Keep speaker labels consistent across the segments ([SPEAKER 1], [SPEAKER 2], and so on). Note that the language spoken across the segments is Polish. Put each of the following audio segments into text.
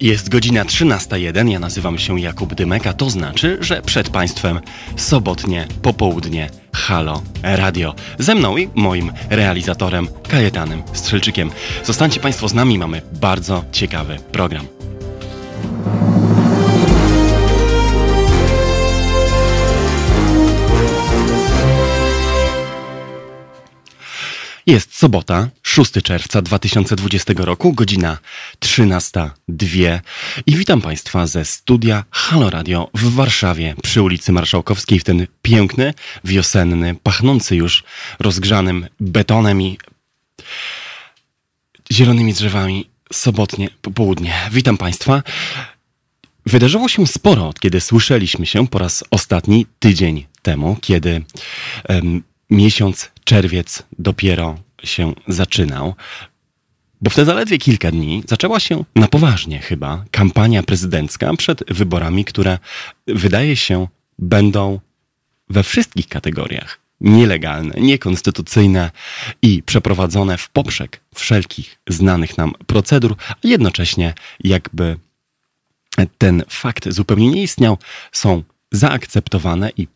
[SPEAKER 1] Jest godzina 13.01, ja nazywam się Jakub Dymek, a to znaczy, że przed Państwem sobotnie popołudnie Halo Radio. Ze mną i moim realizatorem Kajetanem Strzelczykiem. Zostańcie Państwo z nami, mamy bardzo ciekawy program. Jest sobota, 6 czerwca 2020 roku, godzina 13.02 i witam Państwa ze studia Halo Radio w Warszawie przy ulicy Marszałkowskiej w ten piękny, wiosenny, pachnący już rozgrzanym betonem i zielonymi drzewami sobotnie popołudnie. Witam Państwa. Wydarzyło się sporo, od kiedy słyszeliśmy się po raz ostatni tydzień temu, kiedy um, miesiąc czerwiec dopiero się zaczynał. Bo wtedy zaledwie kilka dni zaczęła się na poważnie chyba kampania prezydencka przed wyborami, które wydaje się będą we wszystkich kategoriach nielegalne, niekonstytucyjne i przeprowadzone w poprzek wszelkich znanych nam procedur, a jednocześnie jakby ten fakt zupełnie nie istniał, są zaakceptowane i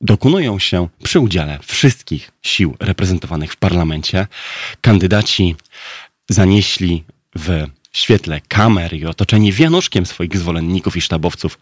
[SPEAKER 1] dokonują się przy udziale wszystkich sił reprezentowanych w parlamencie. Kandydaci zanieśli w świetle kamer i otoczeni wianuszkiem swoich zwolenników i sztabowców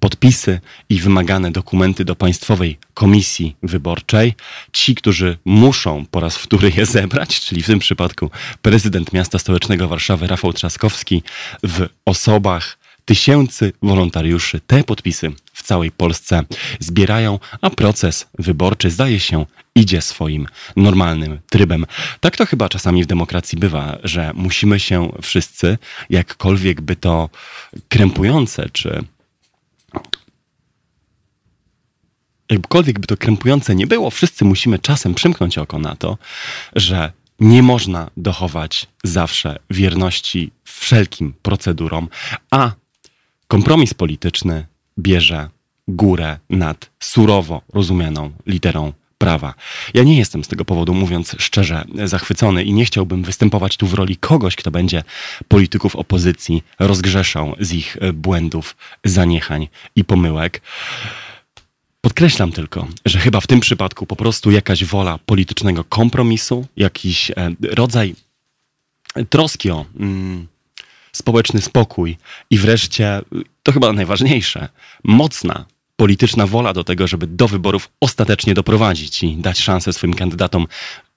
[SPEAKER 1] podpisy i wymagane dokumenty do Państwowej Komisji Wyborczej. Ci, którzy muszą po raz wtóry je zebrać, czyli w tym przypadku prezydent miasta stołecznego Warszawy Rafał Trzaskowski w osobach tysięcy wolontariuszy te podpisy w całej Polsce zbierają, a proces wyborczy zdaje się idzie swoim normalnym trybem. Tak to chyba czasami w demokracji bywa, że musimy się wszyscy, jakkolwiek by to krępujące, czy jakkolwiek by to krępujące nie było, wszyscy musimy czasem przymknąć oko na to, że nie można dochować zawsze wierności wszelkim procedurom, a kompromis polityczny bierze górę nad surowo rozumianą literą prawa. Ja nie jestem z tego powodu, mówiąc szczerze, zachwycony i nie chciałbym występować tu w roli kogoś, kto będzie polityków opozycji rozgrzeszał z ich e, błędów, zaniechań i pomyłek. Podkreślam tylko, że chyba w tym przypadku po prostu jakaś wola politycznego kompromisu, jakiś e, rodzaj troski o. Mm, społeczny spokój i wreszcie, to chyba najważniejsze, mocna polityczna wola do tego, żeby do wyborów ostatecznie doprowadzić i dać szansę swoim kandydatom,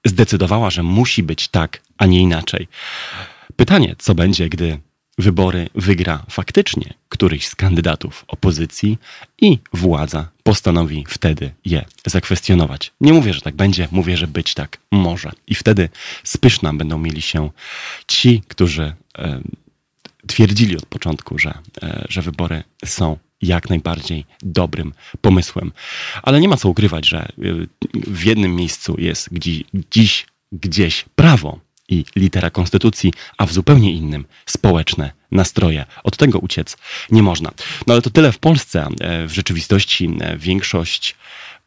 [SPEAKER 1] zdecydowała, że musi być tak, a nie inaczej. Pytanie, co będzie, gdy wybory wygra faktycznie któryś z kandydatów opozycji i władza postanowi wtedy je zakwestionować. Nie mówię, że tak będzie, mówię, że być tak może. I wtedy spyszna będą mieli się ci, którzy twierdzili od początku, że, e, że wybory są jak najbardziej dobrym pomysłem. Ale nie ma co ukrywać, że e, w jednym miejscu jest dziś gdzieś prawo i litera konstytucji, a w zupełnie innym społeczne nastroje. Od tego uciec nie można. No ale to tyle w Polsce. E, w rzeczywistości większość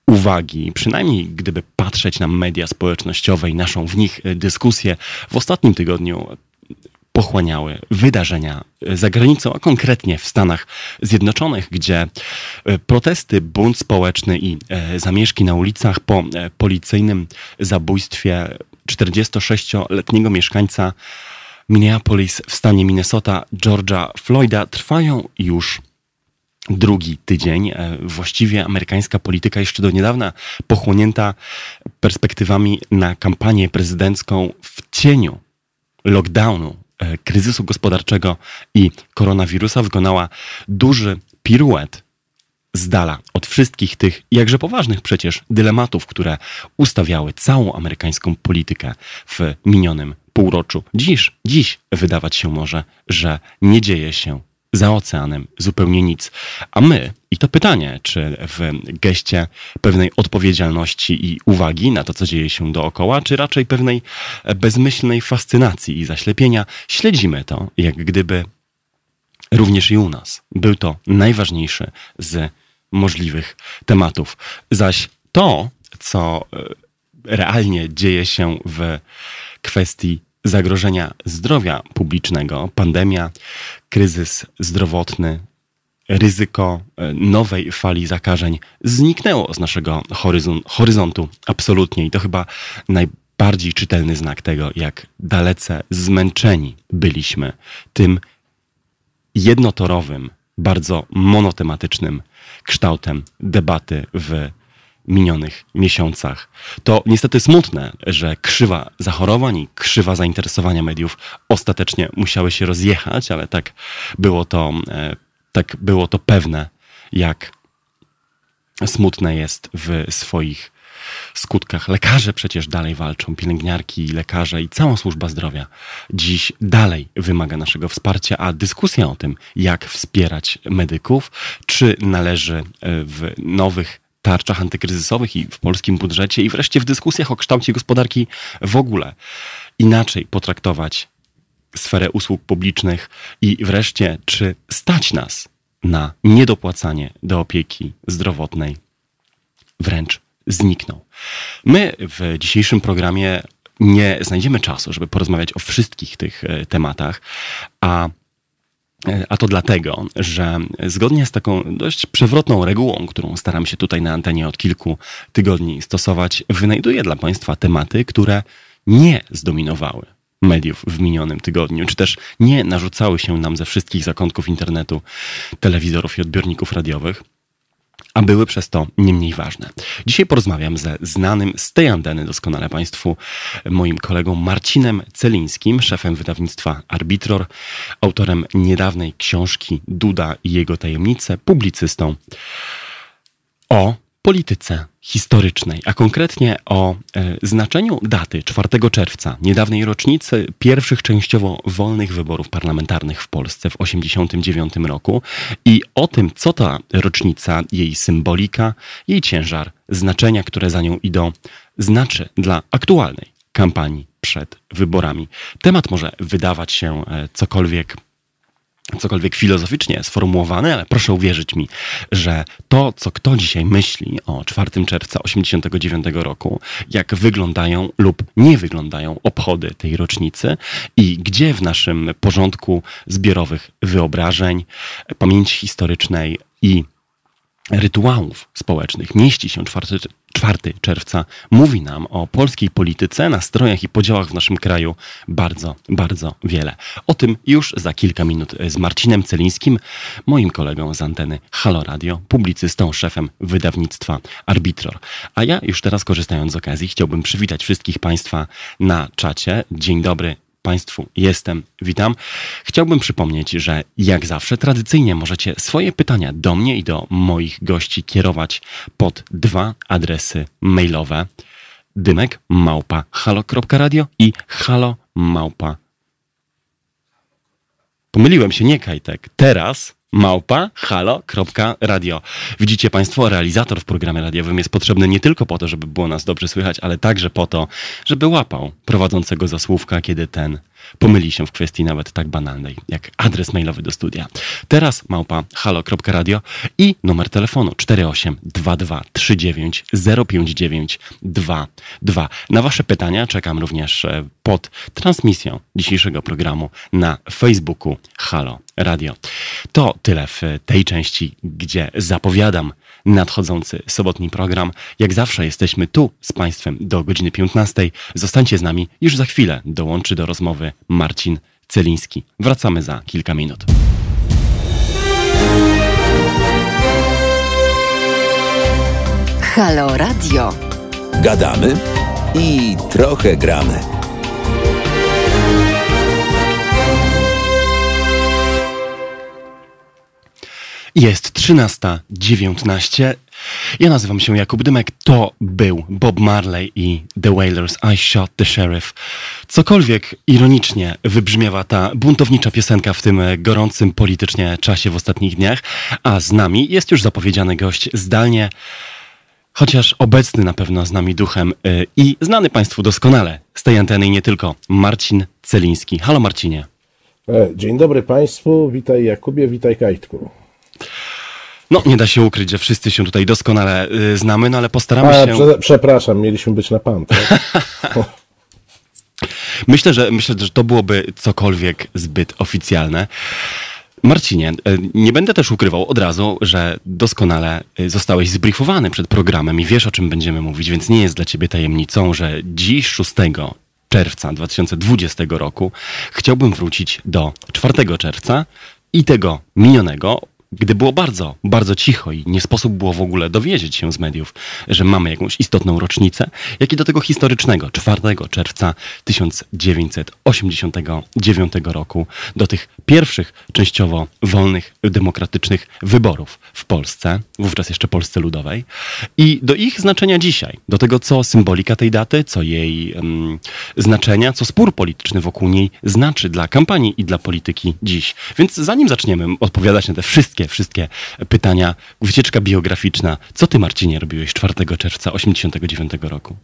[SPEAKER 1] uwagi, przynajmniej gdyby patrzeć na media społecznościowe i naszą w nich dyskusję, w ostatnim tygodniu pochłaniały wydarzenia za granicą, a konkretnie w Stanach Zjednoczonych, gdzie e, protesty, bunt społeczny i e, zamieszki na ulicach po e, policyjnym zabójstwie 46-letniego mieszkańca Minneapolis w stanie Minnesota, Georgia Floyda, trwają już drugi tydzień. Właściwie amerykańska polityka jeszcze do niedawna pochłonięta perspektywami na kampanię prezydencką w cieniu lockdownu E, kryzysu gospodarczego i koronawirusa wykonała duży piruet z dala od wszystkich tych jakże poważnych przecież dylematów, które ustawiały całą amerykańską politykę w minionym półroczu. Dziś, dziś wydawać się może, że nie dzieje się za oceanem zupełnie nic. A my, i to pytanie, czy w geście pewnej odpowiedzialności i uwagi na to, co dzieje się dookoła, czy raczej pewnej bezmyślnej fascynacji i zaślepienia, śledzimy to, jak gdyby również i u nas był to najważniejszy z możliwych tematów. Zaś to, co e, realnie dzieje się w kwestii zagrożenia zdrowia publicznego, pandemia, kryzys zdrowotny, ryzyko e, nowej fali zakażeń zniknęło z naszego horyzontu absolutnie i to chyba najbardziej czytelny znak tego, jak dalece zmęczeni byliśmy tym jednotorowym, bardzo monotematycznym kształtem debaty w minionych miesiącach. To niestety smutne, że krzywa zachorowań i krzywa zainteresowania mediów ostatecznie musiały się rozjechać, ale tak było to, e, tak było to pewne, jak smutne jest w swoich skutkach. Lekarze przecież dalej walczą, pielęgniarki, lekarze i cała służba zdrowia dziś dalej wymaga naszego wsparcia, a dyskusja o tym, jak wspierać medyków, czy należy e, w nowych tarczach antykryzysowych i w polskim budżecie i wreszcie w dyskusjach o kształcie gospodarki w ogóle inaczej potraktować sferę usług publicznych i wreszcie czy stać nas na niedopłacanie do opieki zdrowotnej wręcz zniknął. My w dzisiejszym programie nie znajdziemy czasu, żeby porozmawiać o wszystkich tych e, tematach, a a to dlatego, że zgodnie z taką dość przewrotną regułą, którą staram się tutaj na antenie od kilku tygodni stosować, wynajduję dla Państwa tematy, które nie zdominowały mediów w minionym tygodniu, czy też nie narzucały się nam ze wszystkich zakątków internetu, telewizorów i odbiorników radiowych a były przez to nie mniej ważne. Dzisiaj porozmawiam ze znanym z tej anteny doskonale Państwu moim kolegą Marcinem Celińskim, szefem wydawnictwa Arbitror, autorem niedawnej książki Duda i jego tajemnice, publicystą o polityce historycznej, a konkretnie o e, znaczeniu daty 4 czerwca, niedawnej rocznicy pierwszych częściowo wolnych wyborów parlamentarnych w Polsce w 1989 roku i o tym, co ta rocznica, jej symbolika, jej ciężar, znaczenia, które za nią idą, znaczy dla aktualnej kampanii przed wyborami. Temat może wydawać się e, cokolwiek cokolwiek filozoficznie sformułowane, ale proszę uwierzyć mi, że to, co kto dzisiaj myśli o 4 czerwca 1989 roku, jak wyglądają lub nie wyglądają obchody tej rocznicy i gdzie w naszym porządku zbiorowych wyobrażeń, pamięci historycznej i rytuałów społecznych mieści się 4, 4 czerwca, mówi nam o polskiej polityce, nastrojach i podziałach w naszym kraju bardzo, bardzo wiele. O tym już za kilka minut z Marcinem Celińskim, moim kolegą z anteny Halo Radio, publicystą, szefem wydawnictwa Arbitror. A ja już teraz korzystając z okazji chciałbym przywitać wszystkich Państwa na czacie. Dzień dobry, Państwu jestem, witam. Chciałbym przypomnieć, że jak zawsze tradycyjnie możecie swoje pytania do mnie i do moich gości kierować pod dwa adresy mailowe. Dymek małpa halo.radio i halo małpa. Pomyliłem się, nie Kajtek. Teraz małpa halo.radio. Widzicie Państwo, realizator w programie radiowym jest potrzebny nie tylko po to, żeby było nas dobrze słychać, ale także po to, żeby łapał prowadzącego za słówka, kiedy ten pomyli się w kwestii nawet tak banalnej, jak adres mailowy do studia. Teraz małpa halo.radio i numer telefonu 482239 Na Wasze pytania czekam również e, pod transmisją dzisiejszego programu na Facebooku Halo Radio. To tyle w tej części, gdzie zapowiadam nadchodzący sobotni program. Jak zawsze jesteśmy tu z Państwem do godziny 15. Zostańcie z nami, już za chwilę dołączy do rozmowy Marcin Celiński. Wracamy za kilka minut.
[SPEAKER 2] Halo Radio.
[SPEAKER 3] Gadamy i trochę gramy.
[SPEAKER 1] Jest 13.19. Ja nazywam się Jakub Dymek. To był Bob Marley i The Wailers I Shot the Sheriff. Cokolwiek ironicznie wybrzmiewa ta buntownicza piosenka w tym gorącym politycznie czasie w ostatnich dniach, a z nami jest już zapowiedziany gość zdalnie, chociaż obecny na pewno z nami duchem yy, i znany Państwu doskonale z tej anteny i nie tylko, Marcin Celiński. Halo Marcinie.
[SPEAKER 4] E, dzień dobry Państwu, witaj Jakubie, witaj Kajtku.
[SPEAKER 1] No, nie da się ukryć, że wszyscy się tutaj doskonale y, znamy, no ale postaramy
[SPEAKER 4] A,
[SPEAKER 1] się.
[SPEAKER 4] Prze przepraszam, mieliśmy być na pan, tak?
[SPEAKER 1] Myślę, że myślę, że to byłoby cokolwiek zbyt oficjalne. Marcinie, e, nie będę też ukrywał od razu, że doskonale e, zostałeś zbriefowany przed programem i wiesz o czym będziemy mówić, więc nie jest dla ciebie tajemnicą, że dziś 6 czerwca 2020 roku chciałbym wrócić do 4 czerwca i tego minionego, gdy było bardzo, bardzo cicho i nie sposób było w ogóle dowiedzieć się z mediów, że mamy jakąś istotną rocznicę, jak i do tego historycznego 4 czerwca 1989 roku, do tych pierwszych częściowo wolnych, demokratycznych wyborów w Polsce, wówczas jeszcze Polsce Ludowej, i do ich znaczenia dzisiaj, do tego, co symbolika tej daty, co jej um, znaczenia, co spór polityczny wokół niej znaczy dla kampanii i dla polityki dziś. Więc zanim zaczniemy odpowiadać na te wszystkie wszystkie, wszystkie pytania. Wycieczka biograficzna. Co ty, Marcinie, robiłeś 4 czerwca 89 roku?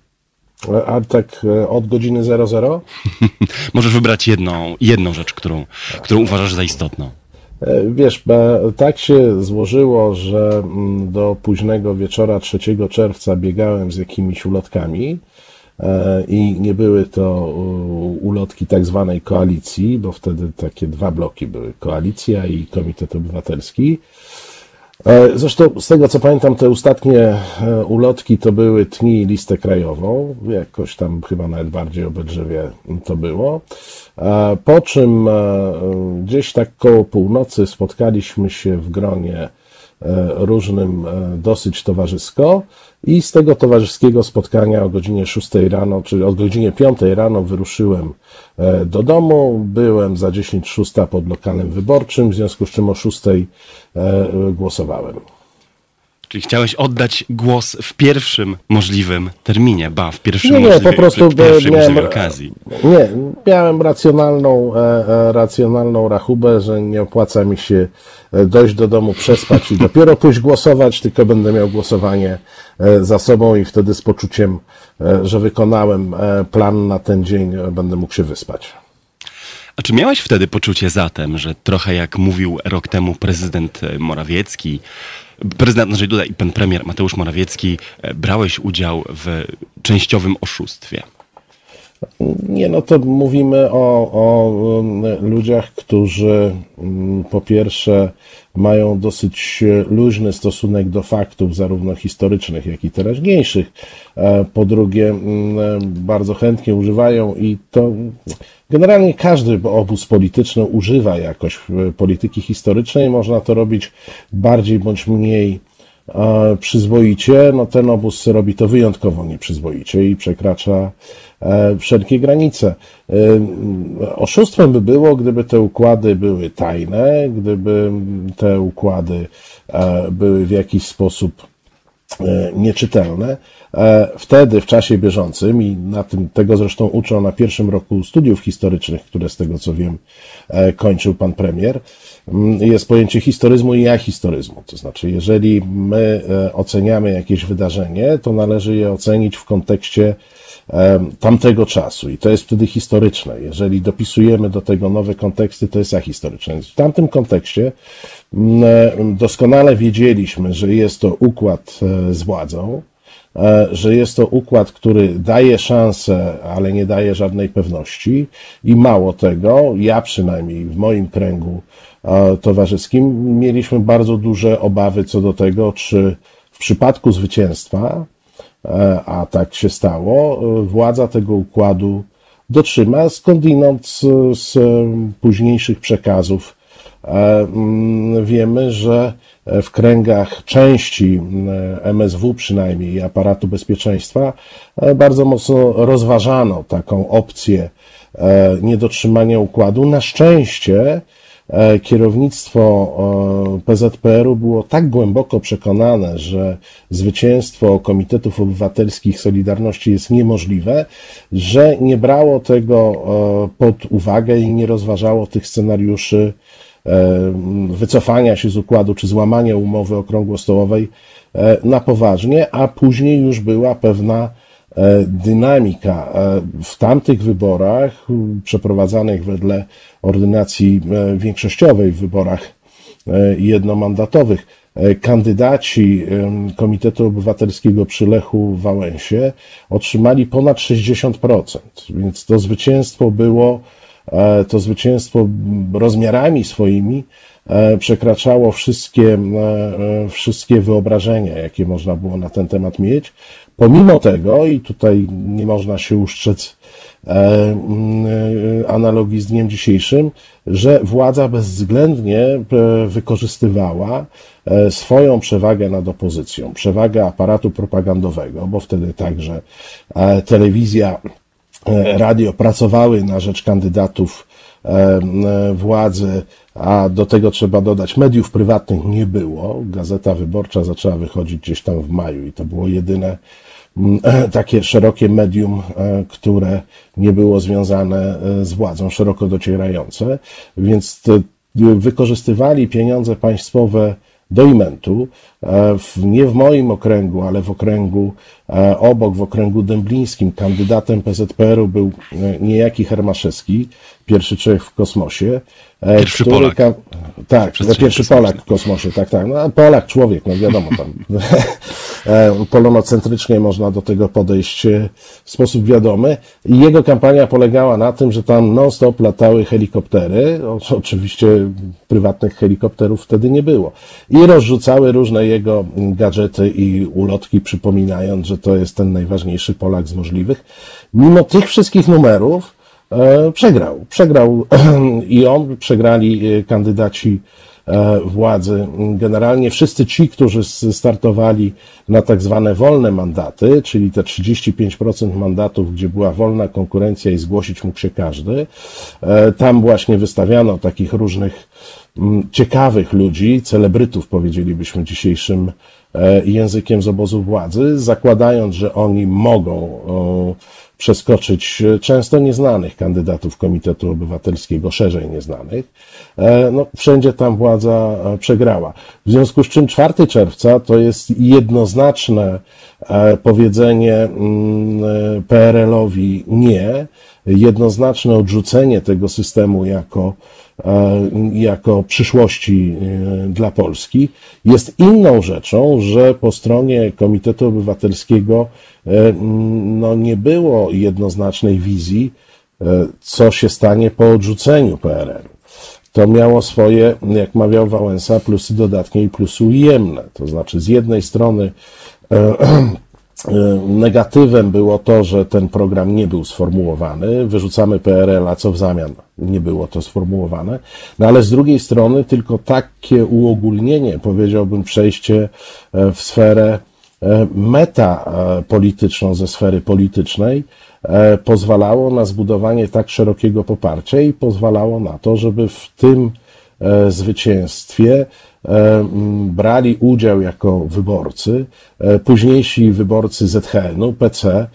[SPEAKER 4] A tak e, od godziny 00?
[SPEAKER 1] Możesz wybrać jedną, jedną rzecz, którą, którą uważasz za istotną.
[SPEAKER 4] E, wiesz, tak się złożyło, że mm, do późnego wieczora 3 czerwca biegałem z jakimiś ulotkami i nie były to ulotki tak zwanej koalicji, bo wtedy takie dwa bloki były, koalicja i Komitet Obywatelski. E, zresztą z tego co pamiętam, te ostatnie e, ulotki to były Tni listę krajową, jakoś tam chyba nawet bardziej o Bedrzewie to było. E, po czym gdzieś tak koło północy spotkaliśmy się w gronie różnym dosyć towarzysko i z tego towarzyskiego spotkania o godzinie 6 rano, czyli o godzinie 5 rano wyruszyłem e, do domu. Byłem za 10 szósta pod lokalem wyborczym, w związku z czym o 6 e, głosowałem.
[SPEAKER 1] Czyli chciałeś oddać głos w pierwszym możliwym terminie, ba, w pierwszym
[SPEAKER 4] nie, nie,
[SPEAKER 1] możliwej,
[SPEAKER 4] po prostu
[SPEAKER 1] pierwszej
[SPEAKER 4] miałem,
[SPEAKER 1] możliwej okazji.
[SPEAKER 4] Nie, miałem racjonalną, e, racjonalną rachubę, że nie opłaca mi się dojść do domu, przespać i dopiero pójść głosować, tylko będę miał głosowanie E, za sobą i wtedy z poczuciem, e, że wykonałem e, plan na ten dzień, będę mógł się wyspać.
[SPEAKER 1] A czy miałeś wtedy poczucie zatem, że trochę jak mówił rok temu prezydent Morawiecki, prezydent Andrzej Duda i pan premier Mateusz Morawiecki, brałeś udział w częściowym oszustwie?
[SPEAKER 4] Nie, no to mówimy o, o ludziach, którzy mm, po pierwsze mają dosyć luźny stosunek do faktów, zarówno historycznych, jak i teraźniejszych. E, po drugie, mm, bardzo chętnie używają i to generalnie każdy obóz polityczny używa jakoś e, polityki historycznej. Można to robić bardziej bądź mniej e, przyzwoicie. No ten obóz robi to wyjątkowo nieprzyzwoicie i przekracza E, wszelkie granice. E, oszustwem by było, gdyby te układy były tajne, gdyby te układy e, były w jakiś sposób nieczytelne. Wtedy, w czasie bieżącym, i na tym, tego zresztą uczą na pierwszym roku studiów historycznych, które z tego co wiem kończył pan premier, jest pojęcie historyzmu i ahistoryzmu. To znaczy, jeżeli my oceniamy jakieś wydarzenie, to należy je ocenić w kontekście tamtego czasu i to jest wtedy historyczne. Jeżeli dopisujemy do tego nowe konteksty, to jest ahistoryczne. W tamtym kontekście doskonale wiedzieliśmy, że jest to układ e, z władzą, e, że jest to układ, który daje szansę, ale nie daje żadnej pewności i mało tego, ja przynajmniej w moim kręgu e, towarzyskim mieliśmy bardzo duże obawy co do tego, czy w przypadku zwycięstwa E, a tak się stało, e, władza tego układu dotrzyma skądinąd z, z późniejszych przekazów. E, mm, wiemy, że w kręgach części MSW przynajmniej aparatu bezpieczeństwa bardzo mocno rozważano taką opcję niedotrzymania układu. Na szczęście E, kierownictwo e, PZPR-u było tak głęboko przekonane, że zwycięstwo Komitetów Obywatelskich Solidarności jest niemożliwe, że nie brało tego e, pod uwagę i nie rozważało tych scenariuszy wycofania się z układu czy złamania umowy okrągłostołowej na poważnie, a później już była pewna E, dynamika e, w tamtych wyborach przeprowadzanych wedle ordynacji e, większościowej w wyborach jednomandatowych. E, kandydaci Komitetu Obywatelskiego przy Lechu Wałęsie otrzymali ponad 60%, więc to zwycięstwo było, e, to zwycięstwo rozmiarami swoimi przekraczało wszystkie, wszystkie wyobrażenia, jakie można było na ten temat mieć. Pomimo tego, i tutaj nie można się uszczec e, e, analogii z dniem dzisiejszym, że władza bezwzględnie e, wykorzystywała swoją przewagę nad opozycją, przewagę aparatu propagandowego, bo wtedy także telewizja, radio pracowały na rzecz kandydatów władzy, a do tego trzeba dodać, mediów prywatnych nie było. Gazeta Wyborcza zaczęła wychodzić gdzieś tam w maju i to było jedyne Mm, takie szerokie medium, e, które nie było związane e, z władzą, szeroko docierające, więc wykorzystywali pieniądze państwowe do imentu, e, nie w moim okręgu, ale w okręgu obok, w okręgu dęblińskim. Kandydatem PZPR-u był niejaki Hermaszewski, pierwszy człowiek w kosmosie.
[SPEAKER 1] Pierwszy Polak.
[SPEAKER 4] Tak, pierwszy Polak w kosmosie, tak, tak. No, Polak, człowiek, no wiadomo tam. E, polonocentrycznie można do tego podejść e, w sposób wiadomy. I jego kampania polegała na tym, że tam non-stop latały helikoptery. Oczywiście prywatnych helikopterów wtedy nie było. I rozrzucały różne jego gadżety i ulotki, przypominając, że to jest ten najważniejszy Polak z możliwych. Mimo tych wszystkich numerów, e, przegrał. Przegrał i on, przegrali kandydaci E, władzy. Generalnie wszyscy ci, którzy startowali na tak zwane wolne mandaty, czyli te 35% mandatów, gdzie była wolna konkurencja i zgłosić mógł się każdy, e, tam właśnie wystawiano takich różnych ciekawych ludzi, celebrytów powiedzielibyśmy dzisiejszym e, językiem z obozu władzy, zakładając, że oni mogą przeskoczyć e, często nieznanych kandydatów Komitetu Obywatelskiego, szerzej nieznanych. E, no, wszędzie tam władza e, przegrała. W związku z czym 4 czerwca to jest jednoznaczne powiedzenie mm, PRL-owi nie, jednoznaczne odrzucenie tego systemu jako jako przyszłości dla Polski. Jest inną rzeczą, że po stronie Komitetu Obywatelskiego E, no, nie było jednoznacznej wizji, e, co się stanie po odrzuceniu PRL-u. To miało swoje, jak mawiał Wałęsa, plusy dodatnie i plusy ujemne. To znaczy, z jednej strony e, negatywem było to, że ten program nie był sformułowany. Wyrzucamy PRL, a co w zamian nie było to sformułowane. No ale z drugiej strony tylko takie uogólnienie, powiedziałbym, przejście w sferę E, metapolityczną ze sfery politycznej e, pozwalało na zbudowanie tak szerokiego poparcia i pozwalało na to, żeby w tym e, zwycięstwie brali udział jako wyborcy, późniejsi wyborcy ZHN-u, PC,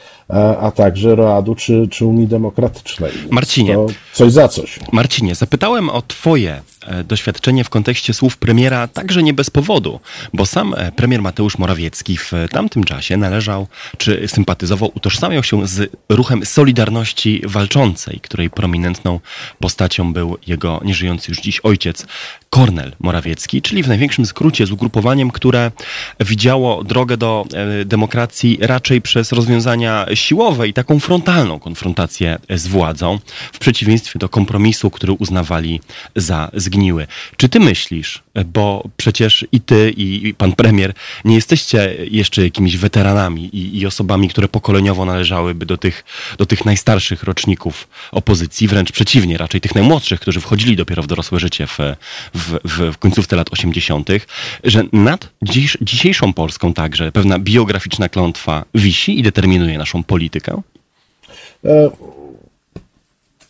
[SPEAKER 4] a także Roadu czy, czy Unii Demokratycznej.
[SPEAKER 1] Marcinie.
[SPEAKER 4] To coś za coś.
[SPEAKER 1] Marcinie, zapytałem o Twoje E, doświadczenie w kontekście słów premiera także nie bez powodu, bo sam e, premier Mateusz Morawiecki w tamtym czasie należał, czy sympatyzował, utożsamiał się z ruchem Solidarności Walczącej, której prominentną postacią był jego nieżyjący już dziś ojciec, Kornel Morawiecki, czyli w największym skrócie z ugrupowaniem, które widziało drogę do e, demokracji raczej przez rozwiązania siłowe i taką frontalną konfrontację z władzą, w przeciwieństwie do kompromisu, który uznawali za zgniły. Czy ty myślisz, bo przecież i ty, i pan premier nie jesteście jeszcze jakimiś weteranami i, i osobami, które pokoleniowo należałyby do tych, do tych najstarszych roczników opozycji, wręcz przeciwnie, raczej tych najmłodszych, którzy wchodzili dopiero w dorosłe życie w, w, w, końcówce lat 80., że nad dziś, dzisiejszą Polską także pewna biograficzna klątwa wisi i determinuje naszą politykę?
[SPEAKER 4] E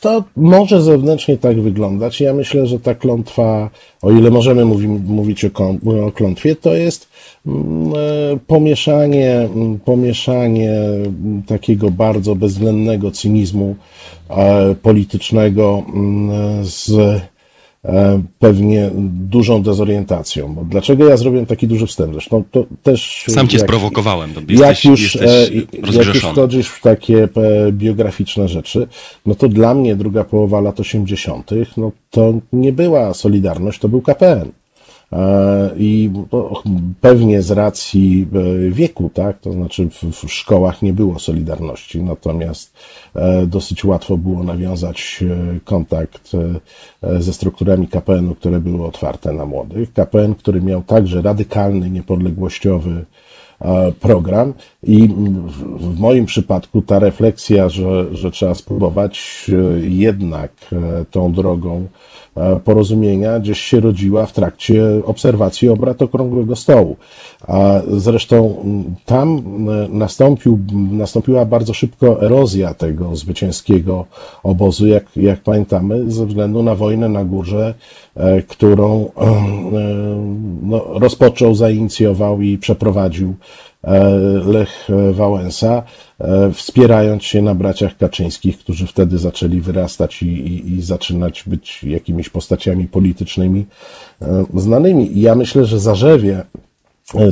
[SPEAKER 4] to może zewnętrznie tak wyglądać. Ja myślę, że ta klątwa, o ile możemy mówi, mówić o, o klątwie, to jest mm, e, pomieszanie, mm, pomieszanie takiego bardzo bezwzględnego cynizmu e, politycznego mm, z pewnie dużą dezorientacją. Bo dlaczego ja zrobiłem taki duży wstęp? Zresztą to też...
[SPEAKER 1] Sam cię jak, sprowokowałem.
[SPEAKER 4] Jesteś, jak, już, e, jak już wchodzisz w takie e, biograficzne rzeczy, no to dla mnie druga połowa lat 80., no to nie była Solidarność, to był KPN. I pewnie z racji wieku, tak, to znaczy w, szkołach nie było Solidarności, natomiast dosyć łatwo było nawiązać kontakt ze strukturami KPN-u, które były otwarte na młodych. KPN, który miał także radykalny, niepodległościowy program i w moim przypadku ta refleksja, że, że trzeba spróbować e, jednak e, tą drogą e, porozumienia gdzieś się rodziła w trakcie obserwacji obrad Okrągłego Stołu. A zresztą tam nastąpił, nastąpiła bardzo szybko erozja tego zwycięskiego obozu, jak, jak pamiętamy, ze względu na wojnę na górze, którą no, rozpoczął, zainicjował i przeprowadził E, Lech Wałęsa, e, wspierając się na braciach Kaczyńskich, którzy wtedy zaczęli wyrastać i, i, i zaczynać być jakimiś postaciami politycznymi e, znanymi. I ja myślę, że zarzewie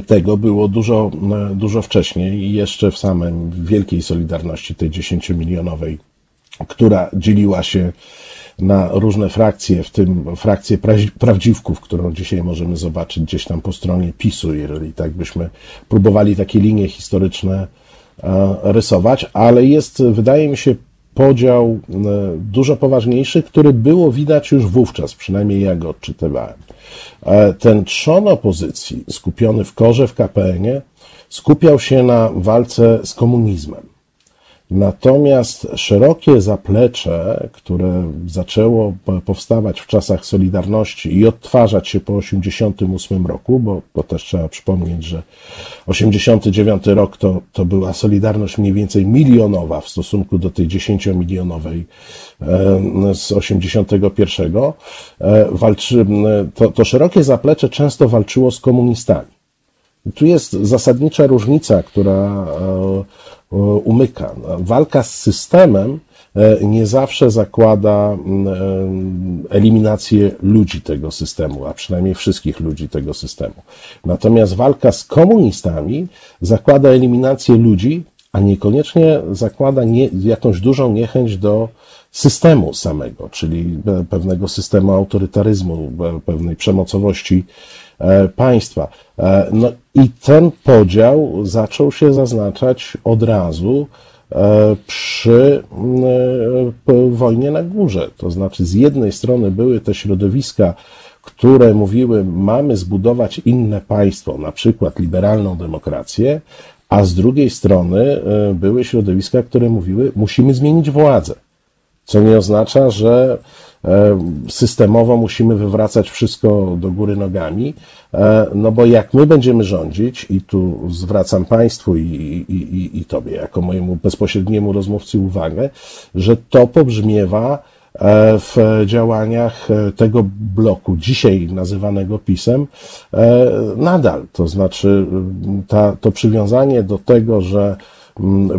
[SPEAKER 4] tego było dużo, dużo wcześniej i jeszcze w samym wielkiej Solidarności, tej dziesięciomilionowej, która dzieliła się na różne frakcje, w tym frakcję prawdziwków, którą dzisiaj możemy zobaczyć gdzieś tam po stronie PiSu, jeżeli tak byśmy próbowali takie linie historyczne e, rysować, ale jest, wydaje mi się, podział e, dużo poważniejszy, który było widać już wówczas, przynajmniej ja go odczytywałem. E, ten trzon opozycji, skupiony w korze w KPN-ie, skupiał się na walce z komunizmem. Natomiast szerokie zaplecze, które zaczęło powstawać w czasach Solidarności i odtwarzać się po 1988 roku, bo, bo też trzeba przypomnieć, że 89 rok to, to była Solidarność mniej więcej milionowa w stosunku do tej 10-milionowej z 81. E, walczy, to, to szerokie zaplecze często walczyło z komunistami. Tu jest zasadnicza różnica, która e, E, umyka. Walka z systemem e, nie zawsze zakłada mm, e, eliminację ludzi tego systemu, a przynajmniej wszystkich ludzi tego systemu. Natomiast walka z komunistami zakłada eliminację ludzi, a niekoniecznie zakłada nie, jakąś dużą niechęć do systemu samego, czyli pewnego systemu autorytaryzmu, pewnej przemocowości E, państwa. E, no i ten podział zaczął się zaznaczać od razu e, przy wojnie na górze. To znaczy, z jednej strony były te środowiska, które mówiły, mamy zbudować inne państwo, na przykład liberalną demokrację, a z drugiej strony były środowiska, które mówiły, musimy zmienić władzę. Co nie oznacza, że E, systemowo musimy wywracać wszystko do góry nogami, e, no bo jak my będziemy rządzić, i tu zwracam Państwu i, i, i, i Tobie, jako mojemu bezpośredniemu rozmówcy uwagę, że to pobrzmiewa e, w działaniach tego bloku, dzisiaj nazywanego PiSem, nadal. To znaczy, ta, to przywiązanie do tego, że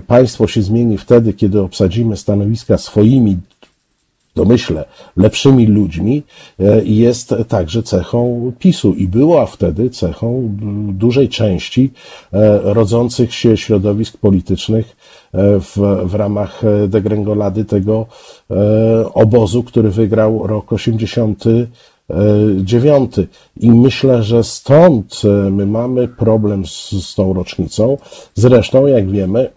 [SPEAKER 4] państwo się zmieni wtedy, kiedy obsadzimy stanowiska swoimi domyślę, lepszymi ludźmi e, jest także cechą PiSu. I była wtedy cechą dużej części e, rodzących się środowisk politycznych e, w, w ramach degrengolady tego obozu, który wygrał rok 89. I myślę, że stąd my mamy problem z, z tą rocznicą. Zresztą, jak wiemy,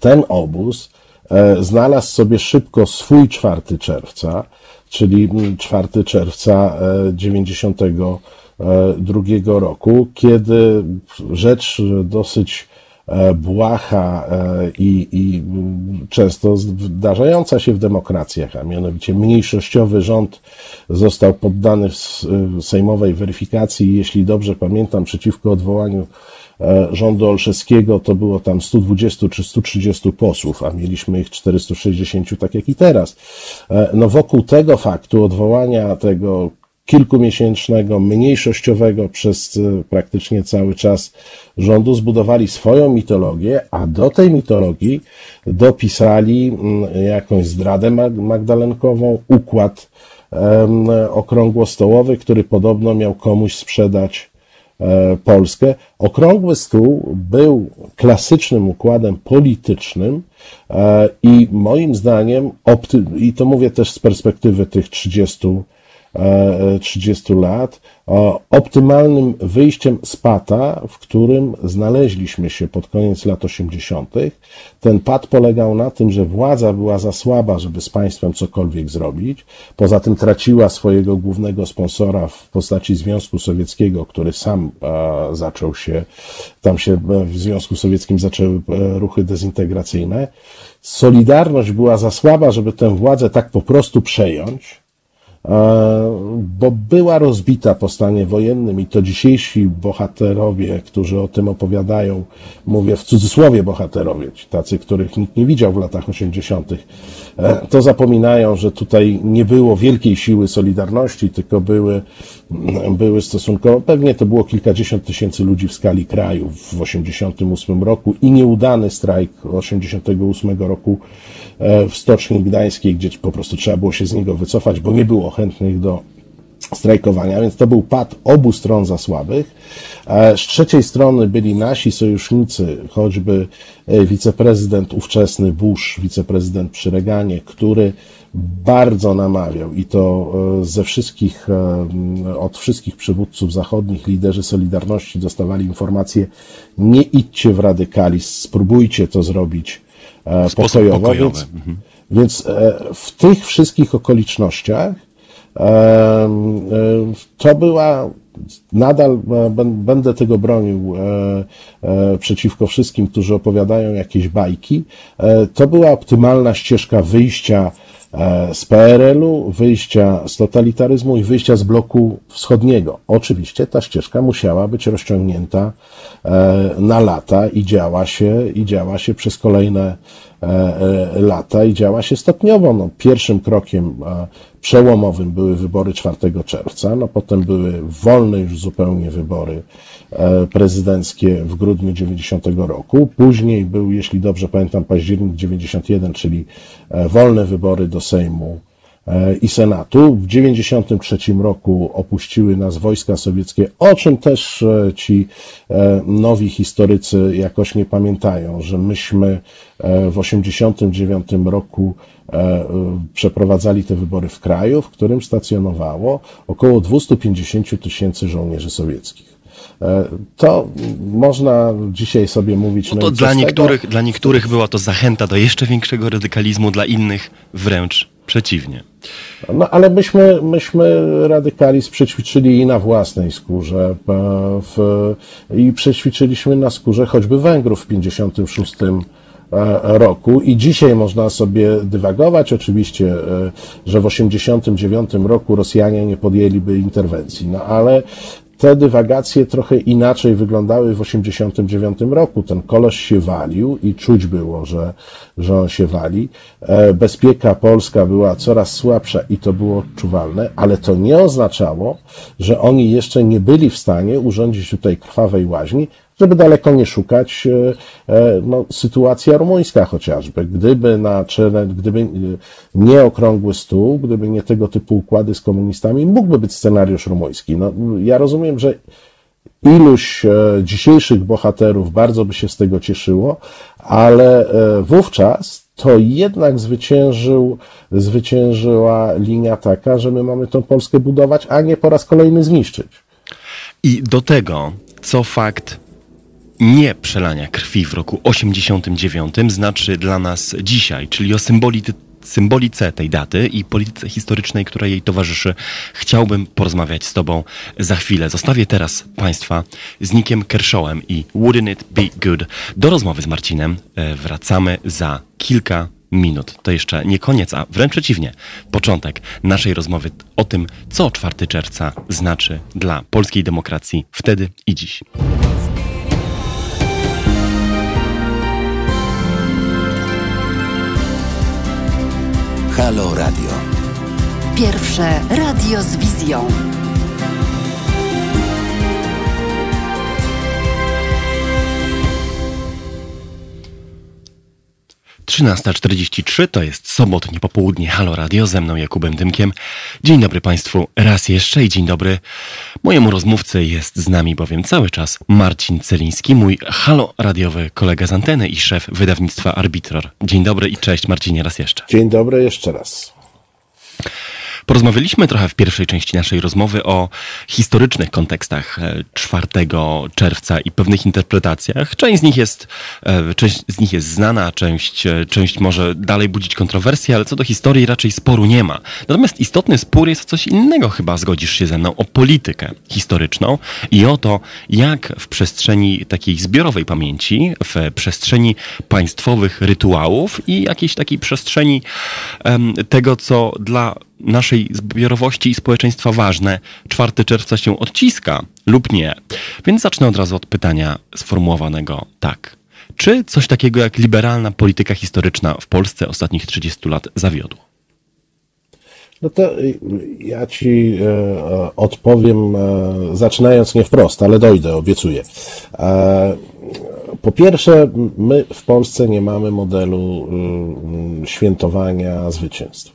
[SPEAKER 4] ten obóz E, znalazł sobie szybko swój 4 czerwca, czyli 4 czerwca 92 e, roku, kiedy rzecz dosyć e, błaha i, i często zdarzająca się w demokracjach, a mianowicie mniejszościowy rząd został poddany w sejmowej weryfikacji, jeśli dobrze pamiętam, przeciwko odwołaniu E, rządu Olszewskiego to było tam 120 czy 130 posłów, a mieliśmy ich 460, tak jak i teraz. E, no wokół tego faktu odwołania tego kilkumiesięcznego, mniejszościowego przez e, praktycznie cały czas rządu zbudowali swoją mitologię, a do tej mitologii dopisali mm, jakąś zdradę magdalenkową, układ okrągłostołowy, który podobno miał komuś sprzedać E, Polskę. Okrągły stół był klasycznym układem politycznym e, i moim zdaniem, i to mówię też z perspektywy tych 30 30 lat, optymalnym wyjściem z pata, w którym znaleźliśmy się pod koniec lat 80. Ten pad polegał na tym, że władza była za słaba, żeby z państwem cokolwiek zrobić. Poza tym traciła swojego głównego sponsora w postaci Związku Sowieckiego, który sam zaczął się, tam się w Związku Sowieckim zaczęły ruchy dezintegracyjne. Solidarność była za słaba, żeby tę władzę tak po prostu przejąć bo była rozbita po stanie wojennym i to dzisiejsi bohaterowie, którzy o tym opowiadają, mówię w cudzysłowie bohaterowie, ci tacy, których nikt nie widział w latach 80., e, to zapominają, że tutaj nie było wielkiej siły Solidarności, tylko były, były stosunkowo, pewnie to było kilkadziesiąt tysięcy ludzi w skali kraju w 88 roku i nieudany strajk 88 roku e, w Stoczni Gdańskiej, gdzie po prostu trzeba było się z niego wycofać, bo nie było chętnych do strajkowania, więc to był pad obu stron za słabych. Z trzeciej strony byli nasi sojusznicy, choćby e, wiceprezydent ówczesny Bush, wiceprezydent przy Reganie, który bardzo namawiał i to e, ze wszystkich, e, od wszystkich przywódców zachodnich, liderzy Solidarności dostawali informacje, nie idźcie w radykalizm, spróbujcie to zrobić pokojowo. Więc, mhm. więc w tych wszystkich okolicznościach to była nadal e, będę tego bronił e, e, przeciwko wszystkim, którzy opowiadają jakieś bajki. To była optymalna ścieżka wyjścia z PRL-u, wyjścia z totalitaryzmu i wyjścia z bloku wschodniego. Oczywiście ta ścieżka musiała być rozciągnięta na lata i działa się, i działa się przez kolejne lata i działa się stopniowo. No, pierwszym krokiem przełomowym były wybory 4 czerwca, no potem były wolne już zupełnie wybory e, prezydenckie w grudniu 90 roku. Później był, jeśli dobrze pamiętam, październik 91, czyli e, wolne wybory do Sejmu e, i Senatu. W 93 roku opuściły nas wojska sowieckie, o czym też ci nowi historycy jakoś nie pamiętają, że myśmy w 89 roku E, e, przeprowadzali te wybory w kraju, w którym stacjonowało około 250 tysięcy żołnierzy sowieckich. E, to można dzisiaj sobie mówić.
[SPEAKER 1] No, no to dla niektórych, dla niektórych była to zachęta do jeszcze większego radykalizmu, dla innych wręcz przeciwnie.
[SPEAKER 4] No ale myśmy, myśmy radykalizm przećwiczyli i na własnej skórze w, i przećwiczyliśmy na skórze choćby Węgrów w 56 E, roku i dzisiaj można sobie dywagować oczywiście, e, że w 89 roku Rosjanie nie podjęliby interwencji, no ale te dywagacje trochę inaczej wyglądały w 89 roku. Ten koleś się walił i czuć było, że, że on się wali. E, bezpieka polska była coraz słabsza i to było odczuwalne, ale to nie oznaczało, że oni jeszcze nie byli w stanie urządzić tutaj krwawej łaźni, żeby daleko nie szukać, e, e, no, sytuacja rumuńska chociażby. Gdyby na czele, gdyby nie okrągły stół, gdyby nie tego typu układy z komunistami, mógłby być scenariusz rumuński. No, ja rozumiem, że iluś e, dzisiejszych bohaterów bardzo by się z tego cieszyło, ale wówczas to jednak zwyciężył, zwyciężyła linia taka, że my mamy tą Polskę budować, a nie po raz kolejny zniszczyć.
[SPEAKER 1] I do tego, co fakt nie przelania krwi w roku 89 znaczy dla nas dzisiaj, czyli o symboli symbolice tej daty i polityce historycznej, która jej towarzyszy, chciałbym porozmawiać z Tobą za chwilę. Zostawię teraz Państwa z Nikiem Kershawem i Wouldn't It Be Good. Do rozmowy z Marcinem e, wracamy za kilka minut. To jeszcze nie koniec, a wręcz przeciwnie, początek naszej rozmowy o tym, co 4 czerwca znaczy dla polskiej demokracji wtedy i dziś.
[SPEAKER 3] Halo Radio.
[SPEAKER 2] Pierwsze radio z wizją.
[SPEAKER 1] 13.43 to jest sobotnie popołudnie Halo Radio ze mną Jakubem Dymkiem. Dzień dobry Państwu raz jeszcze i dzień dobry mojemu rozmówcy jest z nami bowiem cały czas Marcin Celiński, mój Halo Radiowy kolega z anteny i szef wydawnictwa Arbitror. Dzień dobry i cześć Marcinie raz jeszcze.
[SPEAKER 4] Dzień dobry jeszcze raz.
[SPEAKER 1] Porozmawialiśmy trochę w pierwszej części naszej rozmowy o historycznych kontekstach 4 e, czerwca i pewnych interpretacjach. Część z nich jest, e, część z nich jest znana, część, e, część może dalej budzić kontrowersje, ale co do historii raczej sporu nie ma. Natomiast istotny spór jest o coś innego, chyba zgodzisz się ze mną, o politykę historyczną i o to, jak w przestrzeni takiej zbiorowej pamięci, w przestrzeni państwowych rytuałów i jakiejś takiej przestrzeni tego, co dla naszej zbiorowości i społeczeństwa ważne, 4 czerwca się odciska lub nie. Więc zacznę od razu od pytania sformułowanego tak. Czy coś takiego jak liberalna polityka historyczna w Polsce ostatnich 30 lat zawiodło?
[SPEAKER 4] No to y, ja ci e, odpowiem, e, zaczynając nie wprost, ale dojdę, obiecuję. E, po pierwsze, my w Polsce nie mamy modelu y, świętowania zwycięstw.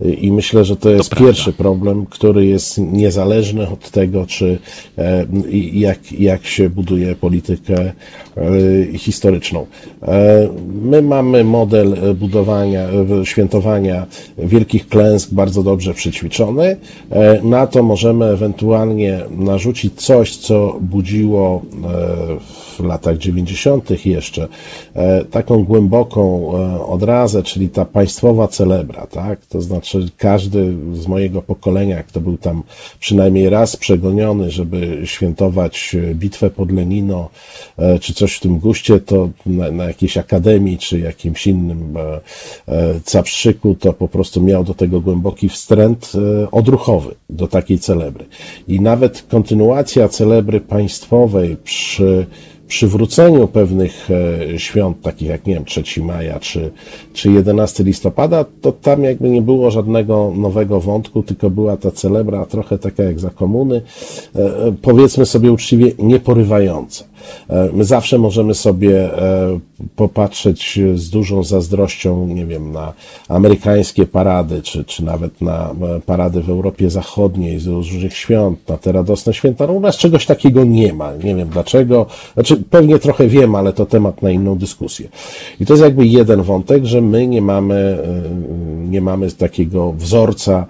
[SPEAKER 4] I myślę, że to jest to pierwszy problem, który jest niezależny od tego, czy e, jak, jak się buduje politykę e, historyczną. E, my mamy model budowania, świętowania wielkich klęsk bardzo dobrze przećwiczony. Na to możemy ewentualnie narzucić coś, co budziło w latach 90. jeszcze taką głęboką odrazę, czyli ta państwowa celebra, tak? To znaczy znaczy każdy z mojego pokolenia, kto był tam przynajmniej raz przegoniony, żeby świętować bitwę pod Lenino, e, czy coś w tym guście, to na, na jakiejś akademii, czy jakimś innym e, e, caprzyku, to po prostu miał do tego głęboki wstręt odruchowy, do takiej celebry. I nawet kontynuacja celebry państwowej przy przywróceniu pewnych e, świąt, takich jak, nie wiem, 3 maja czy, czy 11 listopada, to tam jakby nie było żadnego nowego wątku, tylko była ta celebra trochę taka jak za komuny, e, e, powiedzmy sobie uczciwie, nieporywająca. My zawsze możemy sobie popatrzeć z dużą zazdrością, nie wiem, na amerykańskie parady, czy, czy nawet na parady w Europie Zachodniej z różnych świąt, na te radosne święta. No u nas czegoś takiego nie ma. Nie wiem dlaczego. Znaczy, pewnie trochę wiem, ale to temat na inną dyskusję. I to jest jakby jeden wątek, że my nie mamy, nie mamy takiego wzorca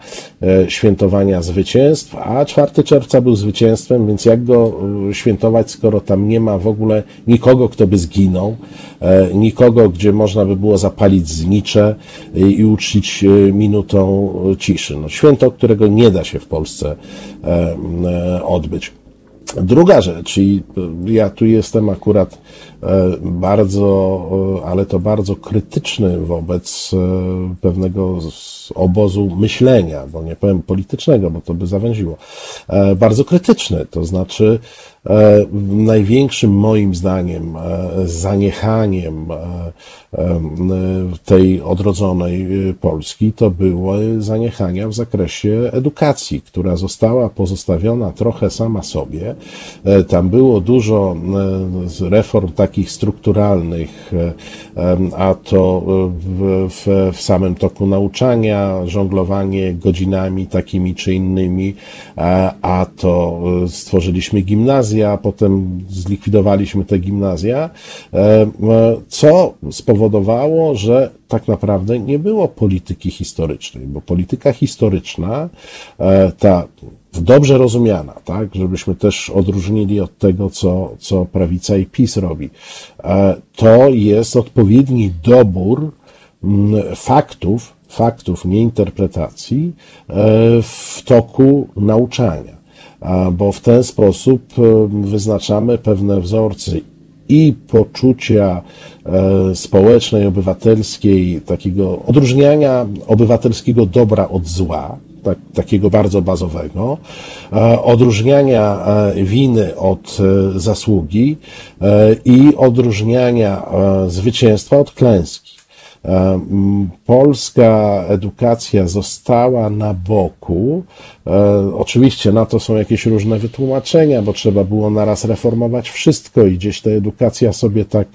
[SPEAKER 4] świętowania zwycięstw, a 4 czerwca był zwycięstwem, więc jak go świętować, skoro tam nie ma w ogóle nikogo, kto by zginął, e, nikogo, gdzie można by było zapalić znicze i uczcić e, minutą ciszy. No, święto, którego nie da się w Polsce e, odbyć. Druga rzecz, i ja tu jestem akurat bardzo, ale to bardzo krytyczny wobec pewnego obozu myślenia, bo nie powiem politycznego, bo to by zawęziło. Bardzo krytyczny, to znaczy E, największym moim zdaniem e, zaniechaniem e, tej odrodzonej Polski to były zaniechania w zakresie edukacji, która została pozostawiona trochę sama sobie. Tam było dużo reform takich strukturalnych, a to w, w, w samym toku nauczania, żonglowanie godzinami takimi czy innymi, a to stworzyliśmy gimnazja, gimnazja, potem zlikwidowaliśmy te gimnazja, e, co spowodowało, że tak naprawdę nie było polityki historycznej, bo polityka historyczna, e, ta dobrze rozumiana, tak, żebyśmy też odróżnili od tego, co, co prawica i PiS robi, e, to jest odpowiedni dobór faktów, faktów, nie interpretacji w toku nauczania. Bo w ten sposób e, wyznaczamy pewne wzorce i poczucia e, społecznej, obywatelskiej, takiego odróżniania obywatelskiego dobra od zła, tak, takiego bardzo bazowego, e, odróżniania winy od zasługi i odróżniania zwycięstwa od klęski. E, polska edukacja została na boku. E, oczywiście na to są jakieś różne wytłumaczenia, bo trzeba było naraz reformować wszystko i gdzieś ta edukacja sobie tak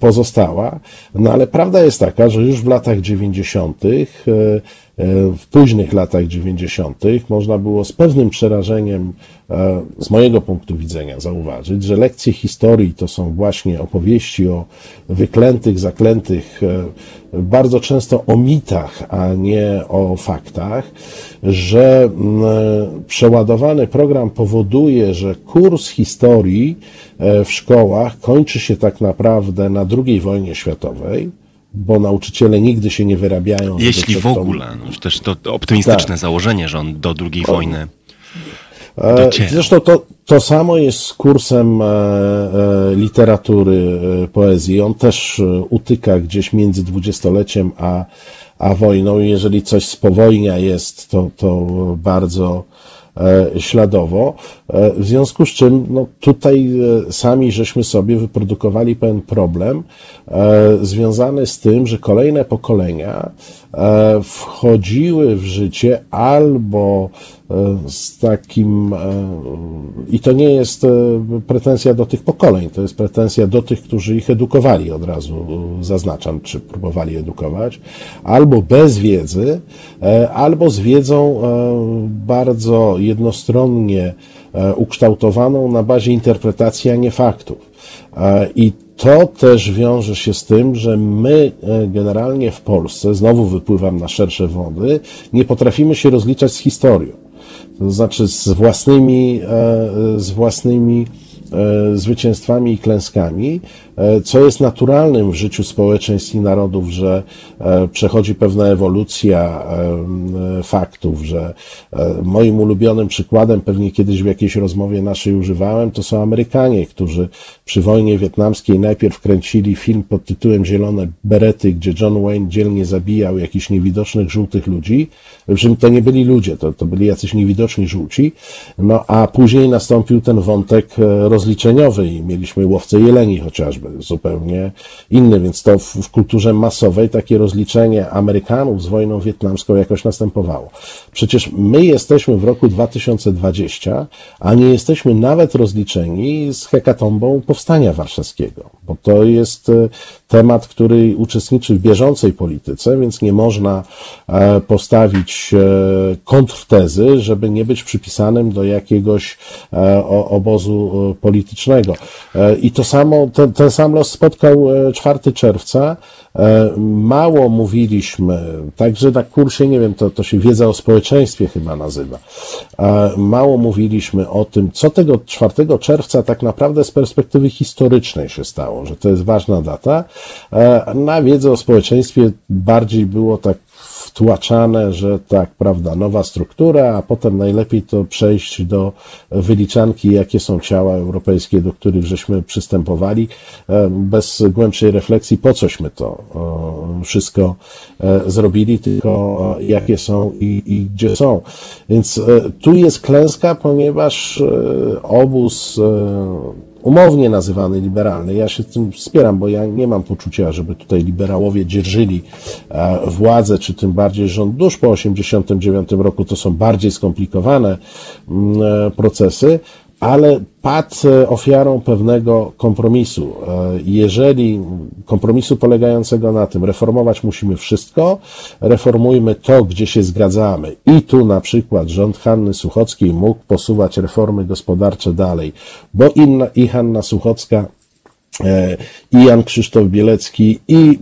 [SPEAKER 4] pozostała. No ale prawda jest taka, że już w latach 90 E, w późnych latach 90. można było z pewnym przerażeniem, e, z mojego punktu widzenia, zauważyć, że lekcje historii to są właśnie opowieści o wyklętych, zaklętych bardzo często o mitach, a nie o faktach, że przeładowany program powoduje, że kurs historii e, w szkołach kończy się tak naprawdę na II wojnie światowej, bo nauczyciele nigdy się nie wyrabiają.
[SPEAKER 1] Jeśli w ogóle, no, też to, optymistyczne tak. założenie, że on do II wojny
[SPEAKER 4] e, dociera. Zresztą to, to samo jest z kursem e, e, literatury, poezji. On też utyka gdzieś między dwudziestoleciem a, a wojną. Jeżeli coś spowojnia jest, to, to bardzo śladowo. W związku z czym no, tutaj sami żeśmy sobie wyprodukowali pewien problem związany z tym, że kolejne pokolenia wchodziły w życie albo E, z takim, e, i to nie jest e, pretensja do tych pokoleń, to jest pretensja do tych, którzy ich edukowali, od razu zaznaczam, czy próbowali edukować, albo bez wiedzy, albo z wiedzą bardzo jednostronnie ukształtowaną na bazie interpretacji, a nie faktów. I to też wiąże się z tym, że my generalnie w Polsce, znowu wypływam na szersze wody, nie potrafimy się rozliczać z historią. To znaczy z własnymi, e, z własnymi e, zwycięstwami i klęskami, E, co jest naturalnym w życiu społeczeństw i narodów, że e, przechodzi pewna ewolucja e, faktów, że moim ulubionym przykładem, pewnie kiedyś w jakiejś rozmowie naszej używałem, to są Amerykanie, którzy przy wojnie wietnamskiej najpierw kręcili film pod tytułem Zielone Berety, gdzie John Wayne dzielnie zabijał jakichś niewidocznych żółtych ludzi, czym to nie byli ludzie, to, to byli jacyś niewidoczni żółci, no a później nastąpił ten wątek rozliczeniowy i mieliśmy łowcę jeleni chociażby, zupełnie inny, więc to w, w, kulturze masowej takie rozliczenie Amerykanów z wojną wietnamską jakoś następowało. Przecież my jesteśmy w roku 2020, a nie jesteśmy nawet rozliczeni z hekatombą Powstania Warszawskiego, bo to jest e, temat, który uczestniczy w bieżącej polityce, więc nie można e, postawić e, kontrtezy, żeby nie być przypisanym do jakiegoś obozu politycznego. I to samo, ten, ten sam los spotkał 4 e, czerwca. E, mało mówiliśmy, także na kursie, nie wiem, to, to się wiedza o społeczeństwie chyba nazywa. E, mało mówiliśmy o tym, co tego 4 czerwca tak naprawdę z perspektywy historycznej się stało, że to jest ważna data. Na wiedzę o społeczeństwie bardziej było tak wtłaczane, że tak, prawda, nowa struktura, a potem najlepiej to przejść do wyliczanki, jakie są ciała europejskie, do których żeśmy przystępowali, e, bez głębszej refleksji, po cośmy to e, wszystko e, zrobili, tylko jakie są i, i gdzie są. Więc tu jest klęska, ponieważ obóz umownie nazywany liberalny. Ja się tym wspieram, bo ja nie mam poczucia, żeby tutaj liberałowie dzierżyli e, władzę, czy tym bardziej rząd dusz po 1989 roku. To są bardziej skomplikowane mm, e, procesy, ale padł e, ofiarą pewnego kompromisu. E, jeżeli kompromisu polegającego na tym, reformować musimy wszystko, reformujmy to, gdzie się zgadzamy. I tu na przykład rząd Hanny Suchockiej mógł posuwać reformy gospodarcze dalej, bo inna, i Hanna Suchocka e, i Jan Krzysztof Bielecki i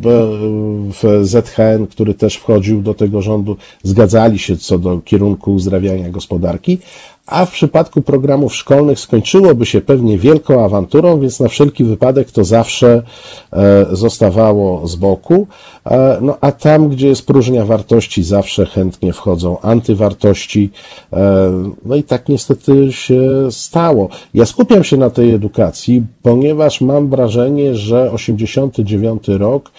[SPEAKER 4] w ZHN, który też wchodził do tego rządu, zgadzali się co do kierunku uzdrawiania gospodarki, a w przypadku programów szkolnych skończyłoby się pewnie wielką awanturą, więc na wszelki wypadek to zawsze e, zostawało z boku. E, no a tam, gdzie jest próżnia wartości, zawsze chętnie wchodzą antywartości. E, no i tak niestety się stało. Ja skupiam się na tej edukacji, ponieważ mam wrażenie, że 89 rok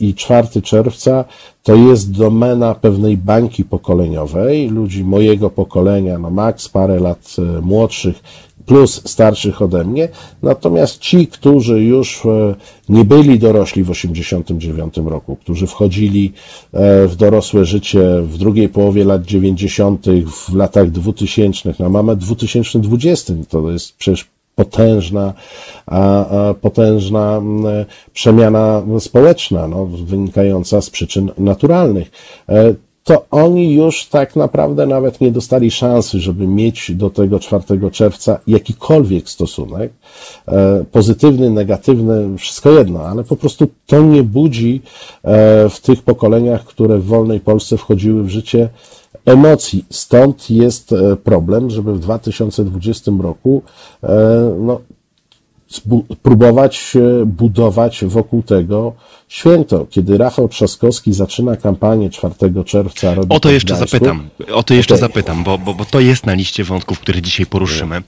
[SPEAKER 4] i 4 czerwca to jest domena pewnej bańki pokoleniowej, ludzi mojego pokolenia, no max parę lat e, młodszych, plus starszych ode mnie. Natomiast ci, którzy już e, nie byli dorośli w 89 roku, którzy wchodzili e, w dorosłe życie w drugiej połowie lat 90., w latach 2000, no mamy 2020, to jest przecież potężna, potężna przemiana społeczna, no, wynikająca z przyczyn naturalnych. E, to oni już tak naprawdę nawet nie dostali szansy, żeby mieć do tego 4 czerwca jakikolwiek stosunek, e, pozytywny, negatywny, wszystko jedno, ale po prostu to nie budzi e, w tych pokoleniach, które w wolnej Polsce wchodziły w życie, emocji. Stąd jest e, problem, żeby w 2020 roku no, próbować budować wokół tego święto. Kiedy Rafał Trzaskowski zaczyna kampanię 4 czerwca.
[SPEAKER 1] O to jeszcze zapytam. O to jeszcze okay. zapytam, bo, bo, bo to jest na liście wątków, które dzisiaj poruszymy.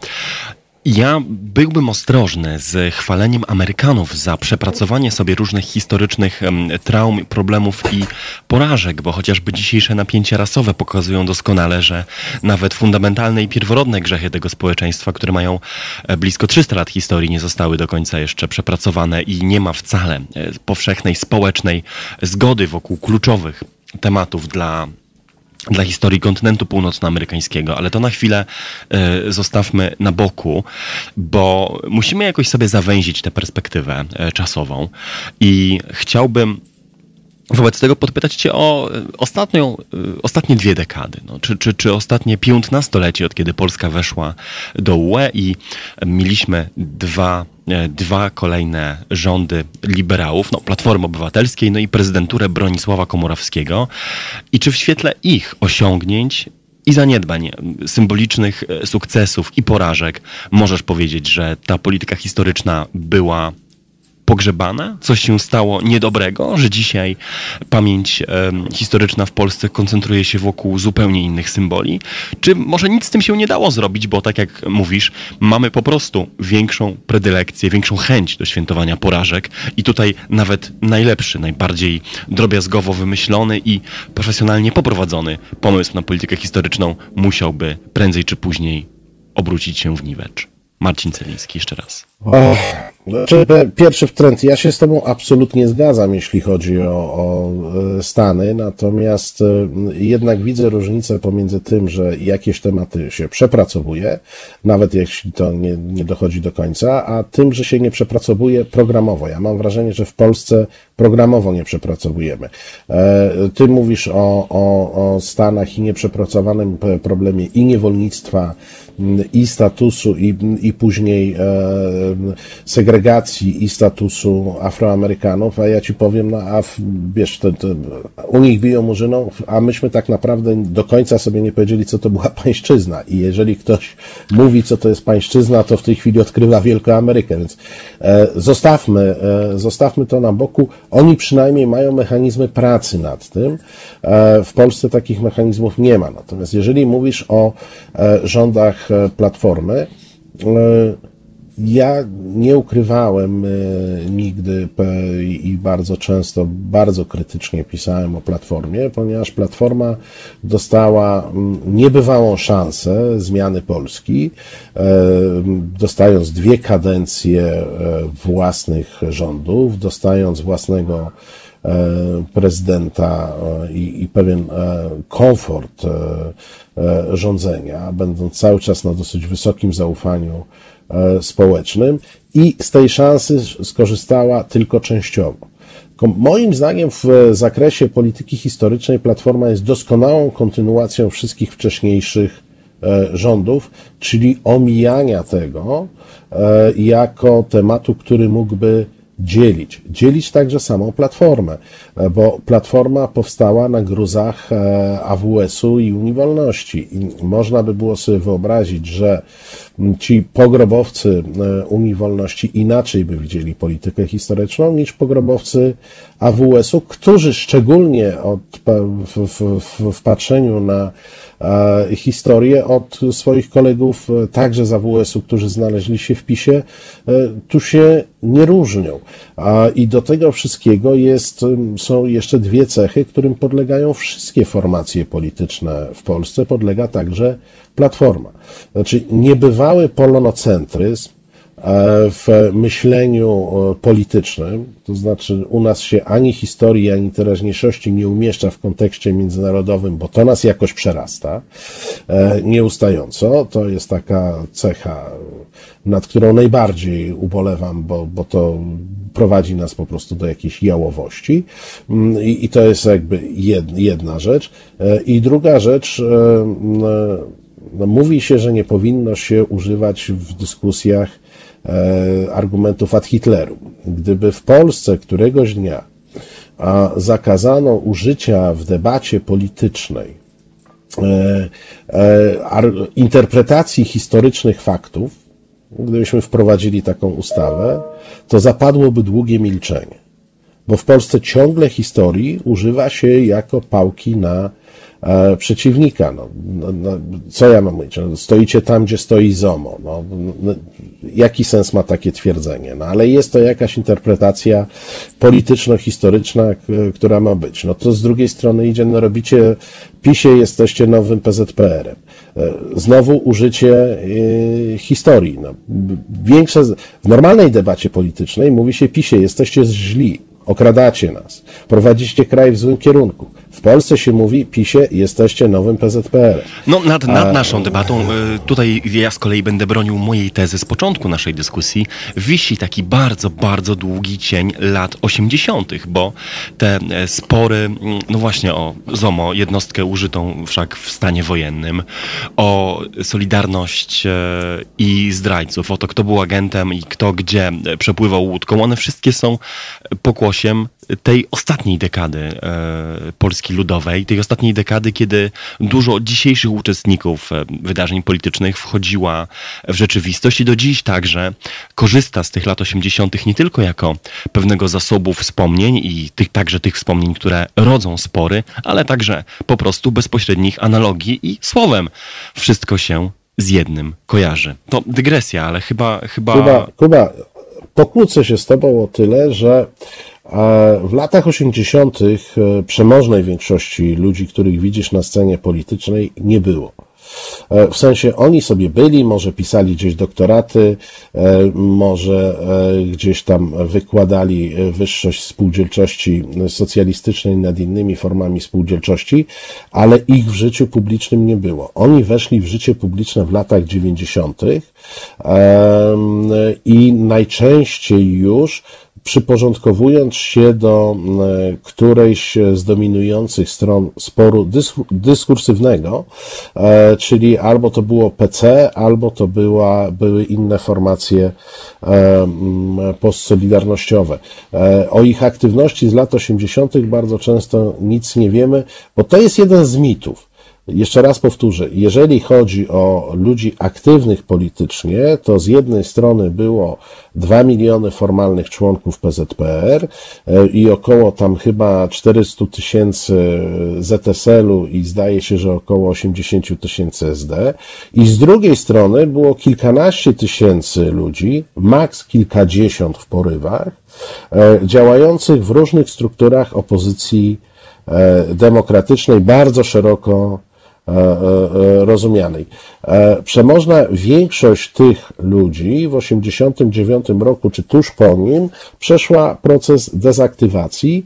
[SPEAKER 1] Ja byłbym ostrożny z chwaleniem Amerykanów za przepracowanie sobie różnych historycznych traum, problemów i porażek, bo chociażby dzisiejsze napięcia rasowe pokazują doskonale, że nawet fundamentalne i pierworodne grzechy tego społeczeństwa, które mają e, blisko 300 lat historii, nie zostały do końca jeszcze przepracowane i nie ma wcale e, powszechnej społecznej zgody wokół kluczowych tematów dla dla historii kontynentu północnoamerykańskiego, ale to na chwilę y, zostawmy na boku, bo musimy jakoś sobie zawęzić tę perspektywę y, czasową i chciałbym Wobec tego podpytać Cię o ostatnią, ostatnie dwie dekady, no, czy, czy, czy ostatnie piętnastolecie, od kiedy Polska weszła do UE i mieliśmy dwa E, dwa kolejne rządy liberałów, no, Platformy Obywatelskiej, no i prezydenturę Bronisława Komorowskiego. I czy w świetle ich osiągnięć i zaniedbań, symbolicznych e, sukcesów i porażek możesz powiedzieć, że ta polityka historyczna była pogrzebana? Coś się stało niedobrego, że dzisiaj pamięć historyczna w Polsce koncentruje się wokół zupełnie innych symboli? Czy może nic z tym się nie dało zrobić, bo tak jak mówisz, mamy po prostu większą predylekcję, większą chęć do świętowania porażek i tutaj nawet najlepszy, najbardziej drobiazgowo wymyślony i profesjonalnie poprowadzony pomysł na politykę historyczną musiałby prędzej czy później obrócić się w niwecz. Marcin Celiński, jeszcze raz.
[SPEAKER 4] Znaczy, pierwszy trend, ja się z Tobą absolutnie zgadzam, jeśli chodzi o, o, e, Stany, natomiast e, jednak widzę różnicę pomiędzy tym, że jakieś tematy się przepracowuje, nawet jeśli to nie, nie dochodzi do końca, a tym, że się nie przepracowuje programowo. Ja mam wrażenie, że w Polsce programowo nie przepracowujemy. E, ty mówisz o, o, o Stanach i nieprzepracowanym problemie i niewolnictwa, i statusu, i, i później segregacji i statusu Afroamerykanów, a ja ci powiem, no, a wiesz, to, to, u nich biją murzyną, a myśmy tak naprawdę do końca sobie nie powiedzieli, co to była pańszczyzna. I jeżeli ktoś mówi, co to jest pańszczyzna, to w tej chwili odkrywa Wielką Amerykę, więc e, zostawmy, e, zostawmy to na boku. Oni przynajmniej mają mechanizmy pracy nad tym. E, w Polsce takich mechanizmów nie ma. Natomiast jeżeli mówisz o e, rządach e, Platformy, e, ja nie ukrywałem e, nigdy i bardzo często bardzo krytycznie pisałem o Platformie, ponieważ Platforma dostała niebywałą szansę zmiany Polski, e, dostając dwie kadencje e, własnych rządów, dostając własnego prezydenta i, i pewien komfort rządzenia, będąc cały czas na dosyć wysokim zaufaniu społecznym i z tej szansy skorzystała tylko częściowo. Moim zdaniem w zakresie polityki historycznej Platforma jest doskonałą kontynuacją wszystkich wcześniejszych e, rządów, czyli omijania tego e, jako tematu, który mógłby dzielić. Dzielić także samą platformę, bo platforma powstała na gruzach AWS-u i Unii Wolności. I można by było sobie wyobrazić, że ci pogrobowcy e, Unii Wolności inaczej by widzieli politykę historyczną niż pogrobowcy AWS-u, którzy szczególnie od, w, w, w patrzeniu na e, historię od swoich kolegów e, także z AWS-u, którzy znaleźli się w PiSie, tu się nie różnią. I do tego wszystkiego jest, są jeszcze dwie cechy, którym podlegają wszystkie formacje polityczne w Polsce. Podlega także Platforma. Znaczy, niebywały polonocentryzm, w myśleniu politycznym, to znaczy u nas się ani historii, ani teraźniejszości nie umieszcza w kontekście międzynarodowym, bo to nas jakoś przerasta nieustająco. To jest taka cecha, nad którą najbardziej ubolewam, bo, bo to prowadzi nas po prostu do jakiejś jałowości. Mm, I, i to jest jakby jedna rzecz. I druga rzecz, no, mówi się, że nie powinno się używać w dyskusjach e, argumentów ad Hitleru. Gdyby w Polsce któregoś dnia zakazano użycia w debacie politycznej e, e, interpretacji historycznych faktów, gdybyśmy wprowadzili taką ustawę, to zapadłoby długie milczenie. Bo w Polsce ciągle historii używa się jako pałki na e, przeciwnika. No, no, no, co ja mam mówić? No, stoicie tam, gdzie stoi ZOMO. No, no, jaki sens ma takie twierdzenie? No, ale jest to jakaś interpretacja polityczno-historyczna, która ma być. No to z drugiej strony idzie, no robicie, PiSie jesteście nowym PZPR-em. E, znowu użycie y, historii. No, większe, w normalnej debacie politycznej mówi się PiSie, jesteście źli okradacie nas, prowadzicie kraj w złym kierunku. W Polsce się mówi, PiSie, jesteście nowym PZPR.
[SPEAKER 1] No, nad, nad naszą debatą, e, tutaj ja z kolei będę bronił mojej tezy z początku naszej dyskusji, wisi taki bardzo, bardzo długi cień lat 80., bo te e, spory, no właśnie o ZOMO, jednostkę użytą wszak w stanie wojennym, o Solidarność e, i zdrajców, o to, kto był agentem i kto gdzie przepływał łódką, one wszystkie są pokłosiem tej ostatniej dekady e, Polski Ludowej, tej ostatniej dekady, kiedy dużo dzisiejszych uczestników e, wydarzeń politycznych wchodziła w rzeczywistość i do dziś także korzysta z tych lat 80. nie tylko jako pewnego zasobu wspomnień i tych, także tych wspomnień, które rodzą spory, ale także po prostu bezpośrednich analogii i słowem wszystko się z jednym kojarzy. To dygresja, ale chyba... chyba...
[SPEAKER 4] Kuba, Kuba pokłócę się z tobą o tyle, że w latach 80. E, przemożnej większości ludzi, których widzisz na scenie politycznej, nie było. E, w sensie oni sobie byli, może pisali gdzieś doktoraty, e, może gdzieś tam wykładali wyższość spółdzielczości socjalistycznej nad innymi formami spółdzielczości, ale ich w życiu publicznym nie było. Oni weszli w życie publiczne w latach 90. i najczęściej już przyporządkowując się do e, którejś z dominujących stron sporu dyskursywnego, e, czyli albo to było PC, albo to była, były inne formacje e, postsolidarnościowe. O ich aktywności z lat 80. bardzo często nic nie wiemy, bo to jest jeden z mitów. Jeszcze raz powtórzę, jeżeli chodzi o ludzi aktywnych politycznie, to z jednej strony było 2 miliony formalnych członków PZPR e, i około tam chyba 400 tysięcy ZSL-u i zdaje się, że około 80 tysięcy SD. I z drugiej strony było kilkanaście tysięcy ludzi, maks kilkadziesiąt w porywach, e, działających w różnych strukturach opozycji e, demokratycznej, bardzo szeroko rozumianej. E, przemożna większość tych ludzi w 1989 roku, czy tuż po nim, przeszła proces dezaktywacji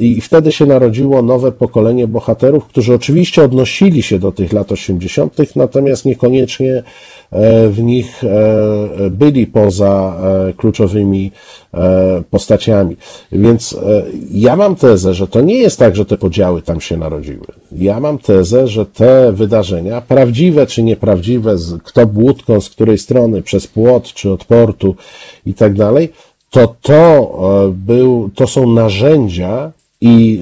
[SPEAKER 4] i wtedy się narodziło nowe pokolenie bohaterów, którzy oczywiście odnosili się do tych lat 80., natomiast niekoniecznie w nich byli poza kluczowymi postaciami. Więc ja mam tezę, że to nie jest tak, że te podziały tam się narodziły. Ja mam tezę, że te wydarzenia, prawdziwe czy nieprawdziwe, kto łódką, z której strony, przez płot czy od portu i tak dalej, to to e, był, to są narzędzia i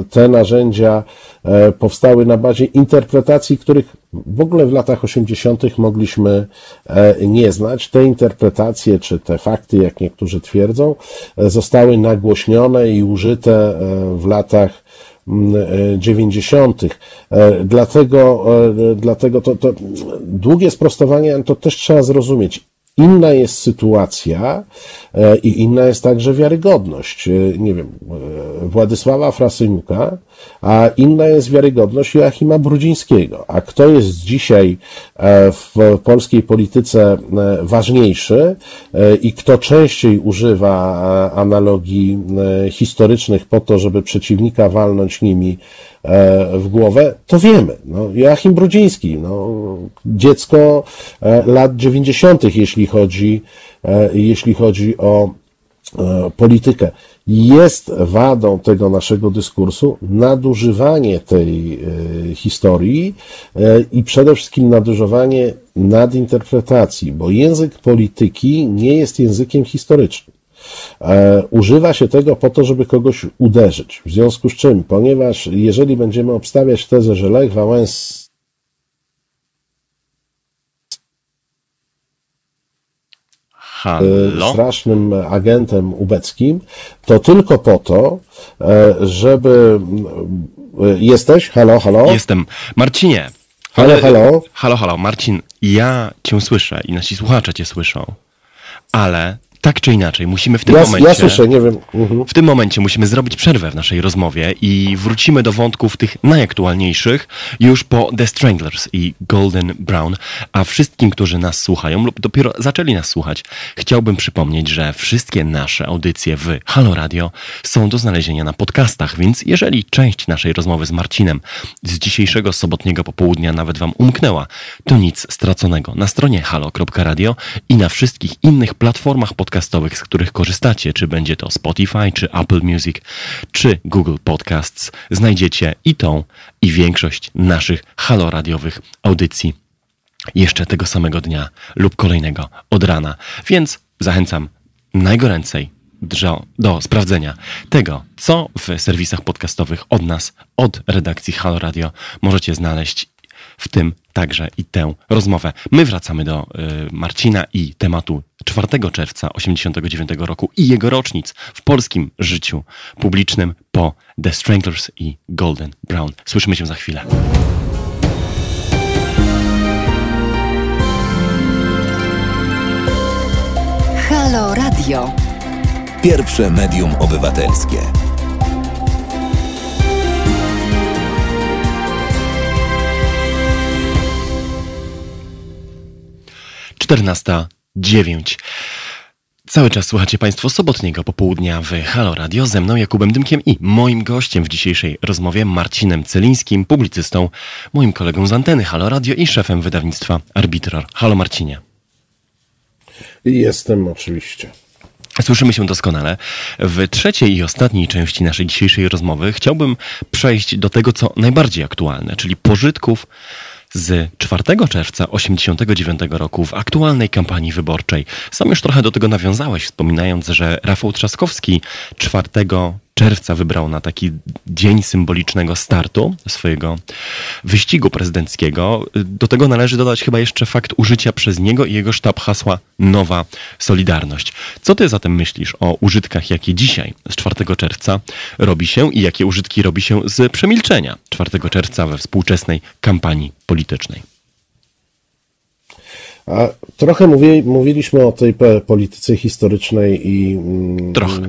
[SPEAKER 4] e, te narzędzia e, powstały na bazie interpretacji, których w ogóle w latach 80. mogliśmy nie znać. Te interpretacje, czy te fakty, jak niektórzy twierdzą, zostały nagłośnione i użyte w latach 90. E, dlatego, e, dlatego to, to długie sprostowanie to też trzeba zrozumieć. Inna jest sytuacja e, i inna jest także wiarygodność, e, nie wiem, e, Władysława Frasyniuka, a inna jest wiarygodność Joachima Brudzińskiego. A kto jest dzisiaj w polskiej polityce ważniejszy i kto częściej używa analogii historycznych po to, żeby przeciwnika walnąć nimi w głowę, to wiemy. No, Joachim Brudziński, no, dziecko lat 90., jeśli chodzi, jeśli chodzi o politykę. Jest wadą tego naszego dyskursu nadużywanie tej historii i przede wszystkim nadużywanie nadinterpretacji, bo język polityki nie jest językiem historycznym. Używa się tego po to, żeby kogoś uderzyć. W związku z czym, ponieważ jeżeli będziemy obstawiać tezę, że Lech Wałęs
[SPEAKER 1] Halo?
[SPEAKER 4] strasznym agentem ubeckim, to tylko po to, żeby... Jesteś? Halo, halo?
[SPEAKER 1] Jestem. Marcinie.
[SPEAKER 4] Halo, halo?
[SPEAKER 1] Halo, halo. Marcin, ja cię słyszę i nasi słuchacze cię słyszą. Ale tak czy inaczej, musimy w tym
[SPEAKER 4] Ja,
[SPEAKER 1] momencie...
[SPEAKER 4] ja słyszę, nie wiem. Mhm.
[SPEAKER 1] W tym momencie musimy zrobić przerwę w naszej rozmowie i wrócimy do wątków tych najaktualniejszych już po The Stranglers i Golden Brown. A wszystkim, którzy nas słuchają lub dopiero zaczęli nas słuchać, chciałbym przypomnieć, że wszystkie nasze audycje w Halo Radio są do znalezienia na podcastach, więc jeżeli część naszej rozmowy z Marcinem z dzisiejszego sobotniego popołudnia nawet wam umknęła, to nic straconego. Na stronie halo.radio i na wszystkich innych platformach podcastowych, z których korzystacie, czy będzie to Spotify, czy Apple Music, czy Google Podcasts, znajdziecie i tą, i większość naszych haloradiowych audycji jeszcze tego samego dnia lub kolejnego od rana. Więc zachęcam najgoręcej do, do sprawdzenia tego, co w serwisach podcastowych od nas, od redakcji Halo Radio możecie znaleźć, w tym także i tę rozmowę. My wracamy do y, Marcina i tematu 4 czerwca 89 roku i jego rocznic w polskim życiu publicznym po The Stranglers i Golden Brown. Słyszymy się za chwilę.
[SPEAKER 2] Halo Radio.
[SPEAKER 3] Pierwsze medium obywatelskie.
[SPEAKER 1] Czternasta dziewięć. Cały czas słuchacie Państwo sobotniego popołudnia w Halo Radio ze mną Jakubem Dymkiem i moim gościem w dzisiejszej rozmowie Marcinem Celińskim, publicystą, moim kolegą z anteny Halo Radio i szefem wydawnictwa Arbitror. Halo Marcinie.
[SPEAKER 4] Jestem oczywiście.
[SPEAKER 1] Słyszymy się doskonale. W trzeciej i ostatniej części naszej dzisiejszej rozmowy chciałbym przejść do tego, co najbardziej aktualne, czyli pożytków z 4 czerwca 89 roku w aktualnej kampanii wyborczej. Sam już trochę do tego nawiązałeś, wspominając, że Rafał Trzaskowski 4 czerwca wybrał na taki dzień symbolicznego startu swojego wyścigu prezydenckiego. Do tego należy dodać chyba jeszcze fakt użycia przez niego i jego sztab hasła Nowa Solidarność. Co ty zatem myślisz o użytkach, jakie dzisiaj z 4 czerwca robi się i jakie użytki robi się z przemilczenia 4 czerwca we współczesnej kampanii politycznej?
[SPEAKER 4] A trochę mówi, mówiliśmy o tej polityce historycznej i mm,
[SPEAKER 1] Trochę.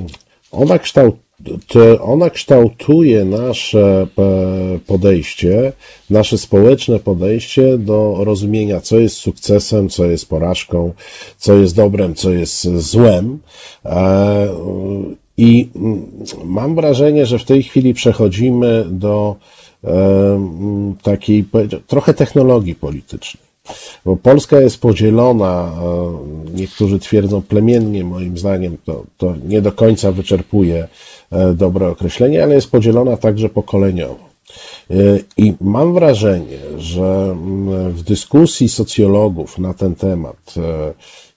[SPEAKER 4] Ona, kształt, to ona kształtuje nasze e, podejście, nasze społeczne podejście do rozumienia, co jest sukcesem, co jest porażką, co jest dobrem, co jest złem. E, I mm, mam wrażenie, że w tej chwili przechodzimy do e, takiej trochę technologii politycznej. Bo Polska jest podzielona, e, niektórzy twierdzą plemiennie, moim zdaniem to, to nie do końca wyczerpuje e, dobre określenie, ale jest podzielona także pokoleniowo. E, I mam wrażenie, że mm, w dyskusji socjologów na ten temat,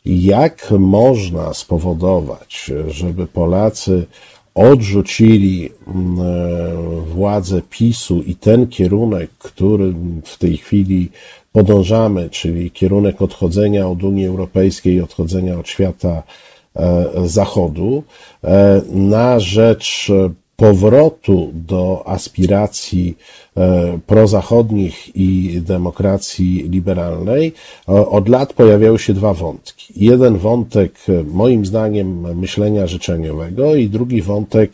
[SPEAKER 4] jak można spowodować, żeby Polacy odrzucili mm, władzę PiSu i ten kierunek, który w tej chwili podążamy, czyli kierunek odchodzenia od Unii Europejskiej, odchodzenia od świata e, Zachodu, e, na rzecz e, powrotu do aspiracji prozachodnich i demokracji liberalnej od lat pojawiały się dwa wątki. Jeden wątek, moim zdaniem, myślenia życzeniowego i drugi wątek,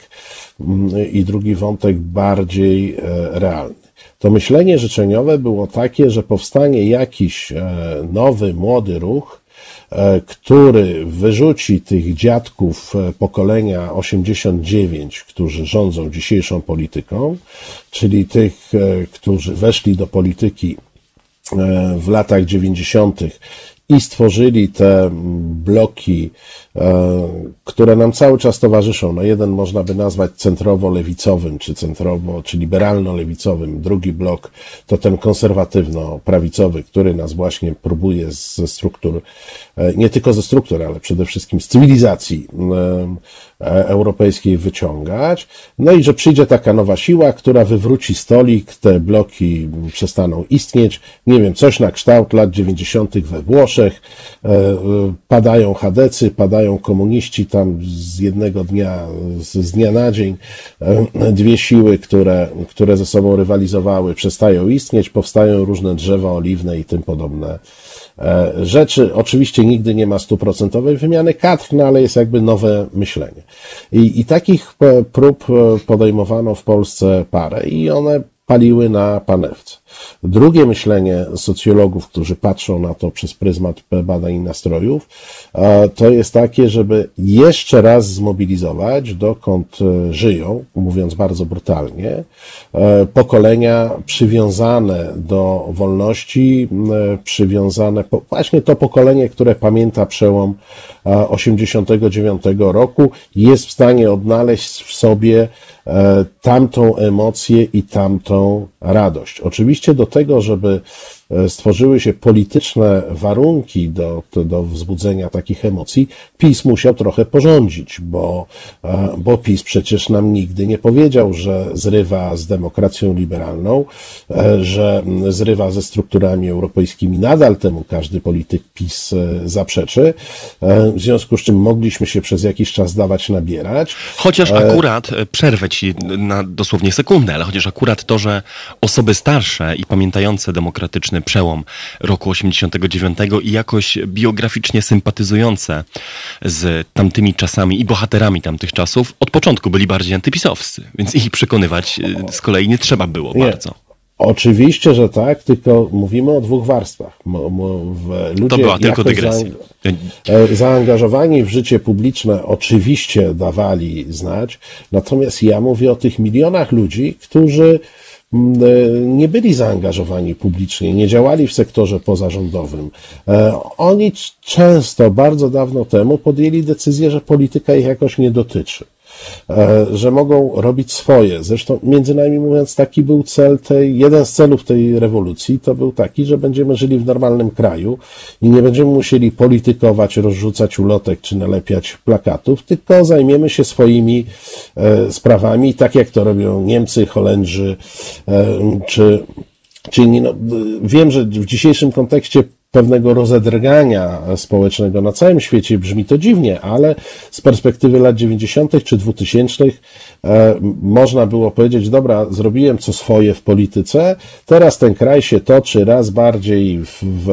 [SPEAKER 4] mm, i drugi wątek bardziej realny. To myślenie życzeniowe było takie, że powstanie jakiś nowy, młody ruch, E, który wyrzuci tych dziadków e, pokolenia 89, którzy rządzą dzisiejszą polityką, czyli tych, e, którzy weszli do polityki w latach 90. i stworzyli te bloki E, które nam cały czas towarzyszą. No jeden można by nazwać centrowo-lewicowym, czy centrowo, czy liberalno-lewicowym. Drugi blok to ten konserwatywno-prawicowy, który nas właśnie próbuje ze struktur, e, nie tylko ze struktur, ale przede wszystkim z cywilizacji e, europejskiej wyciągać. No i że przyjdzie taka nowa siła, która wywróci stolik, te bloki przestaną istnieć. Nie wiem, coś na kształt lat 90. we Włoszech. Padają chadecy, padają komuniści tam z jednego dnia, z, dnia na dzień, e, dwie siły, które, które ze sobą rywalizowały, przestają istnieć, powstają różne drzewa oliwne i tym podobne e, rzeczy. Oczywiście nigdy nie ma stuprocentowej wymiany kadr, no ale jest jakby nowe myślenie. I, I takich e, prób podejmowano w Polsce parę i one paliły na panewce. Drugie myślenie socjologów, którzy patrzą na to przez pryzmat badań nastrojów, to jest takie, żeby jeszcze raz zmobilizować, dokąd e, żyją, mówiąc bardzo brutalnie, e, pokolenia przywiązane do wolności, e, przywiązane, właśnie to pokolenie, które pamięta przełom 89 roku, jest w stanie odnaleźć w sobie tamtą emocję i tamtą radość. Oczywiście do tego, żeby E, stworzyły się polityczne warunki do, do wzbudzenia takich emocji, PiS musiał trochę porządzić, bo, e, bo PiS przecież nam nigdy nie powiedział, że zrywa z demokracją liberalną, e, że zrywa ze strukturami europejskimi. Nadal temu każdy polityk PiS zaprzeczy, w związku z czym mogliśmy się przez jakiś czas dawać nabierać.
[SPEAKER 1] Chociaż akurat, przerwę ci na dosłownie sekundę, ale chociaż akurat to, że osoby starsze i pamiętające demokratyczne przełom roku 89 i jakoś biograficznie sympatyzujące z tamtymi czasami i bohaterami tamtych czasów, od początku byli bardziej antypisowscy, więc ich przekonywać y, z kolei nie trzeba było nie. bardzo.
[SPEAKER 4] Oczywiście, że tak, tylko mówimy o dwóch warstwach.
[SPEAKER 1] Ludzie to była tylko dygresja.
[SPEAKER 4] E, zaangażowani w życie publiczne oczywiście dawali znać, natomiast ja mówię o tych milionach ludzi, którzy nie byli zaangażowani publicznie, nie działali w sektorze pozarządowym. E, oni często, bardzo dawno temu podjęli decyzję, że polityka ich jakoś nie dotyczy. E, że mogą robić swoje. Zresztą, między nami mówiąc, taki był cel tej, jeden z celów tej rewolucji, to był taki, że będziemy żyli w normalnym kraju i nie będziemy musieli politykować, rozrzucać ulotek czy nalepiać plakatów, tylko zajmiemy się swoimi e, sprawami, tak jak to robią Niemcy, Holendrzy e, czy czy inni. No, wiem, że w dzisiejszym kontekście pewnego rozedrgania społecznego na całym świecie. Brzmi to dziwnie, ale z perspektywy lat 90. czy 2000 e, można było powiedzieć, dobra, zrobiłem co swoje w polityce, teraz ten kraj się toczy raz bardziej, w, w,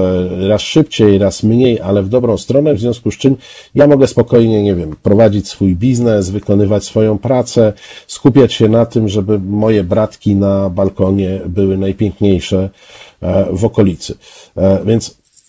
[SPEAKER 4] raz szybciej, raz mniej, ale w dobrą stronę, w związku z czym ja mogę spokojnie, nie wiem, prowadzić swój biznes, wykonywać swoją pracę, skupiać się na tym, żeby moje bratki na balkonie były najpiękniejsze e, w okolicy. E, więc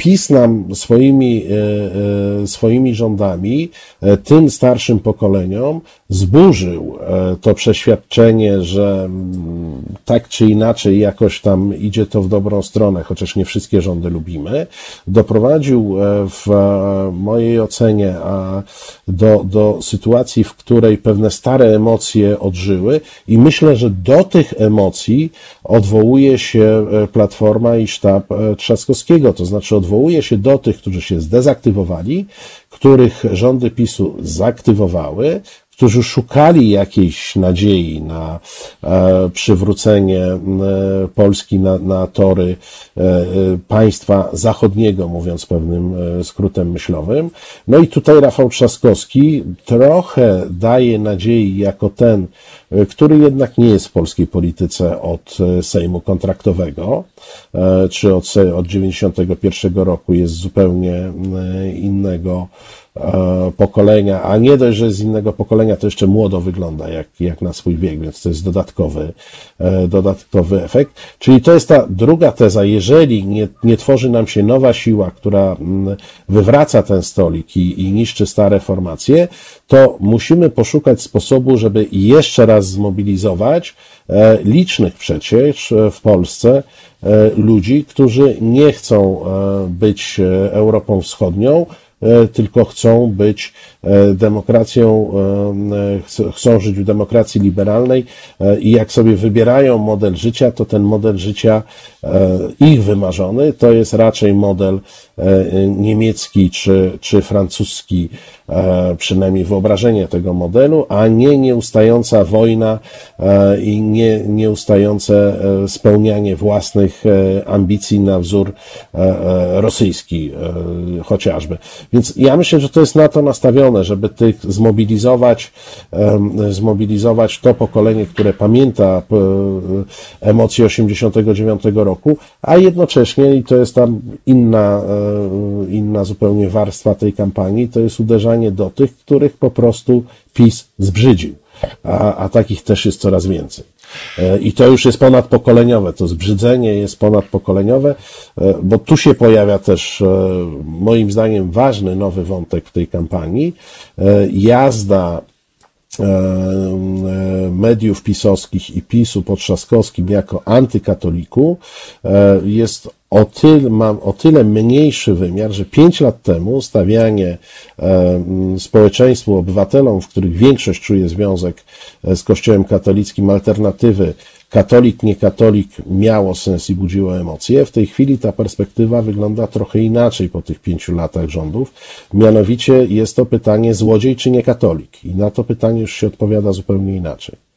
[SPEAKER 4] PiS nam swoimi, e, e, swoimi rządami e, tym starszym pokoleniom zburzył to przeświadczenie, że mm, tak czy inaczej jakoś tam idzie to w dobrą stronę, chociaż nie wszystkie rządy lubimy. Doprowadził w mojej ocenie do, do sytuacji, w której pewne stare emocje odżyły i myślę, że do tych emocji odwołuje się Platforma i sztab Trzaskowskiego, to znaczy odwołuje się do tych, którzy się zdezaktywowali, których rządy PiSu zaktywowały, którzy szukali jakiejś nadziei na przywrócenie Polski na, na tory państwa zachodniego, mówiąc pewnym skrótem myślowym. No i tutaj Rafał Trzaskowski trochę daje nadziei jako ten, który jednak nie jest w polskiej polityce od Sejmu kontraktowego, czy od, od 91 roku jest zupełnie innego E, pokolenia, a nie dość, że z innego pokolenia, to jeszcze młodo wygląda jak, jak na swój bieg, więc to jest dodatkowy, e, dodatkowy efekt. Czyli to jest ta druga teza. Jeżeli nie, nie tworzy nam się nowa siła, która mm, wywraca ten stolik i, i niszczy stare formacje, to musimy poszukać sposobu, żeby jeszcze raz zmobilizować e, licznych przecież w Polsce ludzi, którzy nie chcą być Europą Wschodnią, E, tylko chcą być e, demokracją, e, chcą żyć w demokracji liberalnej i jak sobie wybierają model życia, to ten model życia ich wymarzony to jest raczej model niemiecki czy, czy francuski, przynajmniej wyobrażenie tego modelu, a nie nieustająca wojna i nie, nieustające spełnianie własnych ambicji na wzór rosyjski chociażby. Więc ja myślę, że to jest na to nastawione, żeby tych zmobilizować, zmobilizować to pokolenie, które pamięta emocje 89 roku, a jednocześnie, i to jest tam inna, e, inna zupełnie warstwa tej kampanii, to jest uderzanie do tych, których po prostu PiS zbrzydził. A, a takich też jest coraz więcej. E, I to już jest ponadpokoleniowe, to zbrzydzenie jest ponadpokoleniowe, e, bo tu się pojawia też, e, moim zdaniem, ważny nowy wątek w tej kampanii. Jazda mediów pisowskich i PiSu pod Trzaskowskim jako antykatoliku jest o tyle, mam o tyle mniejszy wymiar, że pięć lat temu stawianie e, społeczeństwu, obywatelom, w których większość czuje związek e, z Kościołem katolickim, alternatywy katolik, nie katolik miało sens i budziło emocje. W tej chwili ta perspektywa wygląda trochę inaczej po tych pięciu latach rządów. Mianowicie jest to pytanie złodziej czy nie katolik. I na to pytanie już się odpowiada zupełnie inaczej.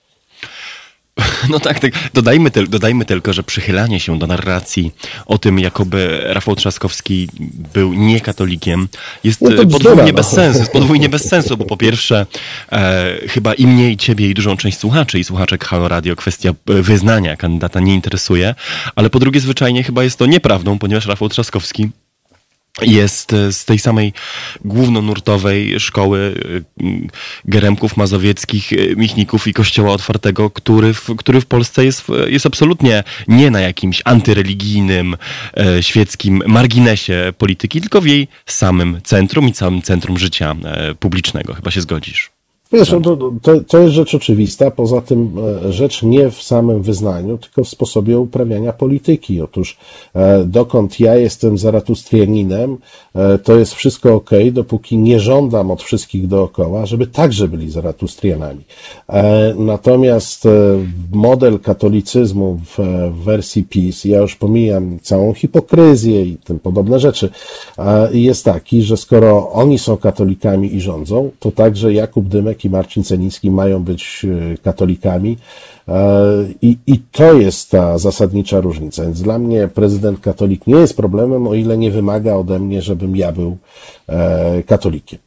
[SPEAKER 1] No tak, tak. Dodajmy, tyl, dodajmy tylko, że przychylanie się do narracji o tym, jakoby Rafał Trzaskowski był niekatolikiem, jest no podwójnie no. bez sensu. Jest podwójnie bez sensu, bo po pierwsze, e, chyba i mnie, i ciebie, i dużą część słuchaczy i słuchaczek Halo Radio kwestia e, wyznania kandydata nie interesuje, ale po drugie, zwyczajnie chyba jest to nieprawdą, ponieważ Rafał Trzaskowski jest e, z tej samej głównonurtowej szkoły e, Geremków, Mazowieckich, e, Michników i Kościoła Otwartego, który w, który w Polsce jest, jest absolutnie nie na jakimś antyreligijnym, świeckim marginesie polityki, tylko w jej samym centrum i całym centrum życia publicznego. Chyba się zgodzisz.
[SPEAKER 4] Wiesz, no to, to, to jest rzecz oczywista, poza tym e, rzecz nie w samym wyznaniu, tylko w sposobie uprawiania polityki. Otóż e, dokąd ja jestem zaratustrianinem, e, to jest wszystko ok, dopóki nie żądam od wszystkich dookoła, żeby także byli zaratustrianami. Natomiast model katolicyzmu w wersji PiS, ja już pomijam całą hipokryzję i tym podobne rzeczy, jest taki, że skoro oni są katolikami i rządzą, to także Jakub Dymek i Marcin Celiński mają być e, katolikami. E, I, I to jest ta zasadnicza różnica. Więc dla mnie prezydent katolik nie jest problemem, o ile nie wymaga ode mnie, żebym ja był e, katolikiem.